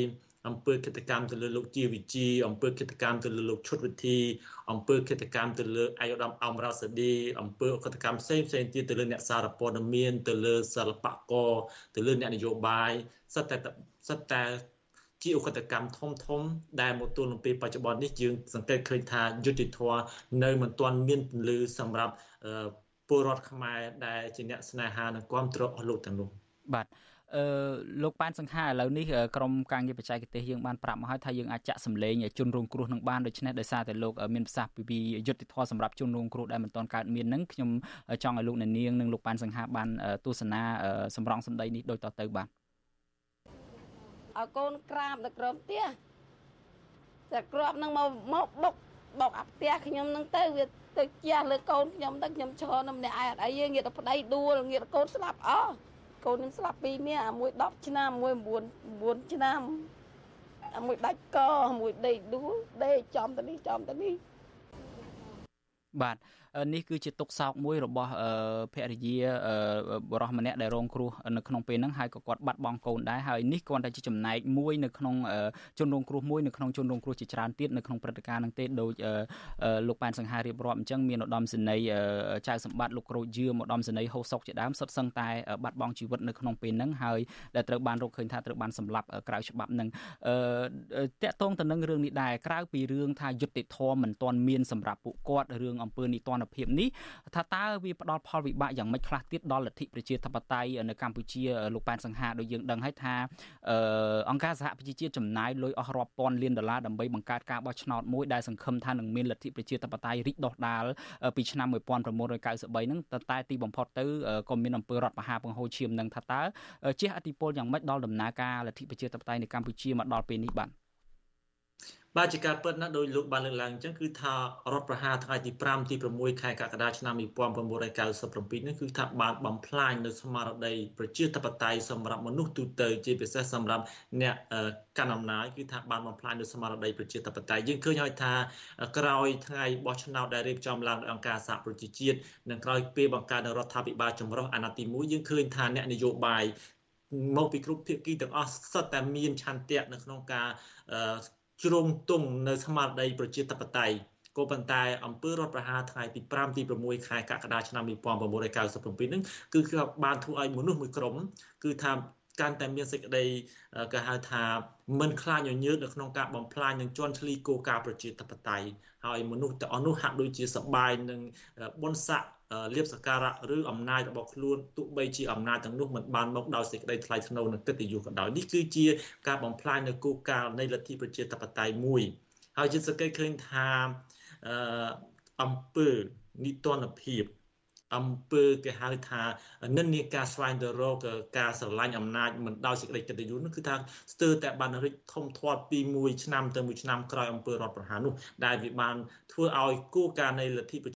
អំពើគិតកម្មទៅលើលោកជាវិជីអំពើគិតកម្មទៅលើលោកឈុតវិធីអំពើគិតកម្មទៅលើអាយុដំអំរ៉ាសាឌីអំពើគិតកម្មផ្សេងផ្សេងទៀតទៅលើអ្នកសារព័ត៌មានទៅលើសិល្បករទៅលើអ្នកនយោបាយសិតតែ សិតតែជាឧក្រិដ្ឋកម្មធំធំ ដែលមកទល់នឹងពេលបច្ចុប្បន្ននេះយើងសង្កេតឃើញថាយុតិធធនៅមិនទាន់មានពន្លឺសម្រាប់ពលរដ្ឋខ្មែរដែលជាអ្នកស្នេហានិងគ្រប់គ្រងអស់លោកទាំងនោះបាទអឺលោកប៉ែនសង្ខាឥឡូវនេះក្រុមការងារបច្ចេកទេសយើងបានប្រាប់មកហើយថាយើងអាចចាក់សម្លេងជនរងគ្រោះនឹងបានដូច្នេះដោយសារតែលោកមានប្រសាសន៍ពីយុទ្ធធម៌សម្រាប់ជនរងគ្រោះដែលមិនទាន់កើតមាននឹងខ្ញុំចង់ឲ្យលោកអ្នកនាងនិងលោកប៉ែនសង្ខាបានទស្សនាសម្រងសម្ដីនេះដូចតទៅបាទ ឲ្យកូនក្រាបទៅក្រោមផ្ទះតែក្របនឹងមកមកបុកបុកអាផ្ទះខ្ញុំនឹងទៅវាទៅជះលើកូនខ្ញុំទៅខ្ញុំឈរនៅម្នាក់ឯងអត់អីយើងងាកទៅប្តីដួលងាកកូនស្លាប់អស់កូនខ្ញុំស្លាប់ពីរនាក់មួយ10ឆ្នាំមួយ9 9ឆ្នាំមួយដាច់កមួយដេកដួលដេកចំទៅនេះចំទៅនេះបាទ នេះគឺជាទុកសោកមួយរបស់ភរិយាបរោះម្នាក់ដែលរងគ្រោះនៅក្នុងពេលហ្នឹងហើយក៏គាត់បាត់បង់កូនដែរហើយនេះគ្រាន់តែជាចំណែកមួយនៅក្នុងជនរងគ្រោះមួយនៅក្នុងជនរងគ្រោះជាច្រើនទៀតនៅក្នុងព្រឹត្តិការណ៍ហ្នឹងទេដោយលោកប៉ែនសង្ហារៀបរាប់អញ្ចឹងមានឧត្តមសេនីយ៍ចៅសម្បត្តិលោកក្រូចយឿមឧត្តមសេនីយ៍ហូសុកជាដើមសុទ្ធសឹងតែបាត់បង់ជីវិតនៅក្នុងពេលហ្នឹងហើយដែលត្រូវបានរកឃើញថាត្រូវបានសម្លាប់ក្រៅច្បាប់ហ្នឹងតកតងទៅនឹងរឿងនេះដែរក្រៅពីរឿងថាយុត្តិធម៌មិនទាន់មានសម្រាប់ពួកគាត់រឿងអំពើនីតិរដ្ឋភាពនេះថាតើវាផ្ដល់ផលវិបាកយ៉ាងម៉េចខ្លះទៀតដល់លទ្ធិប្រជាធិបតេយ្យនៅកម្ពុជាលោកប៉ែនសង្ហាដូចយើងដឹងហើយថាអង្គការសហប្រជាជាតិចំណាយលុយអស់រាប់ពាន់លានដុល្លារដើម្បីបង្កើតការបោះឆ្នោតមួយដែលសង្ឃឹមថានឹងមានលទ្ធិប្រជាធិបតេយ្យរីកដុះដាលពីឆ្នាំ1993ហ្នឹងតែតែទីបំផុតទៅក៏មានអំពើរដ្ឋបហាបង្ហូរឈាមនឹងថាតើជះឥទ្ធិពលយ៉ាងម៉េចដល់ដំណើរការលទ្ធិប្រជាធិបតេយ្យនៅកម្ពុជាមកដល់ពេលនេះបាទ បាទជាការពិតណាដោយលោកបានលើកឡើងអញ្ចឹងគឺថារដ្ឋប្រហារថ្ងៃទី5ទី6ខែកក្កដាឆ្នាំ1997នេះគឺថាបានបំផ្លាញនៅស្មារតីប្រជាធិបតេយ្យសម្រាប់មនុស្សទូទៅជាពិសេសសម្រាប់អ្នកកាន់អំណាចគឺថាបានបំផ្លាញនៅស្មារតីប្រជាធិបតេយ្យយើងឃើញហើយថាក្រោយថ្ងៃបោះឆ្នោតដែលរៀបចំឡើងដោយអង្គការសហប្រជាជាតិនិងក្រោយពេលបង្កើតរដ្ឋាភិបាលចម្រុះអាណត្តិទី1យើងឃើញថាអ្នកនយោបាយមកពីគ្រប់ភាគីទាំងអស់សុទ្ធតែមានឆន្ទៈនៅក្នុងការ ជ្រុងទង់នៅស្មារតីប្រជាធិបតេយ្យក៏ប៉ុន្តែអង្គើរដ្ឋប្រហារថ្ងៃទី5ទី6ខែកក្កដាឆ្នាំ1997ហ្នឹងគឺគឺបានធ្វើឲ្យមនុស្សមួយក្រុមគឺថាកាន់តែមានសេចក្តីគេហៅថាមិនខ្លាចញញើតនៅក្នុងការបំផ្លាញនិងជន់ឈ្លីគោលការណ៍ប្រជាធិបតេយ្យហើយមនុស្សទាំងអស់នោះហាក់ដូចជាសបាយនឹងបុណ្យស័ក្តិ លៀបសការៈឬអំណាចរបស់ខ្លួនទោះបីជាអំណាចទាំងនោះមិនបានមកដោយសេចក្តីថ្លៃថ្នូរនិងកិត្តិយសក៏ដោយនេះគឺជាការបំផ្លាញនៅគោលការណ៍នៃលទ្ធិប្រជាធិបតេយ្យមួយហើយជាសង្កេតឃើញថាអំពើនីតិរដ្ឋភាពអំពើគេហៅថានិន្នាការស្វែងទៅរកការស្រឡាញ់អំណាចមិនដោយសេចក្តីកិត្តិយសនោះគឺថាស្ទើរតែបានរិចធំធាត់ពីមួយឆ្នាំទៅមួយឆ្នាំក្រោយអំពើរដ្ឋប្រហារនោះដែលវាបានធ្វើឲ្យគោលការណ៍នៃលទ្ធិ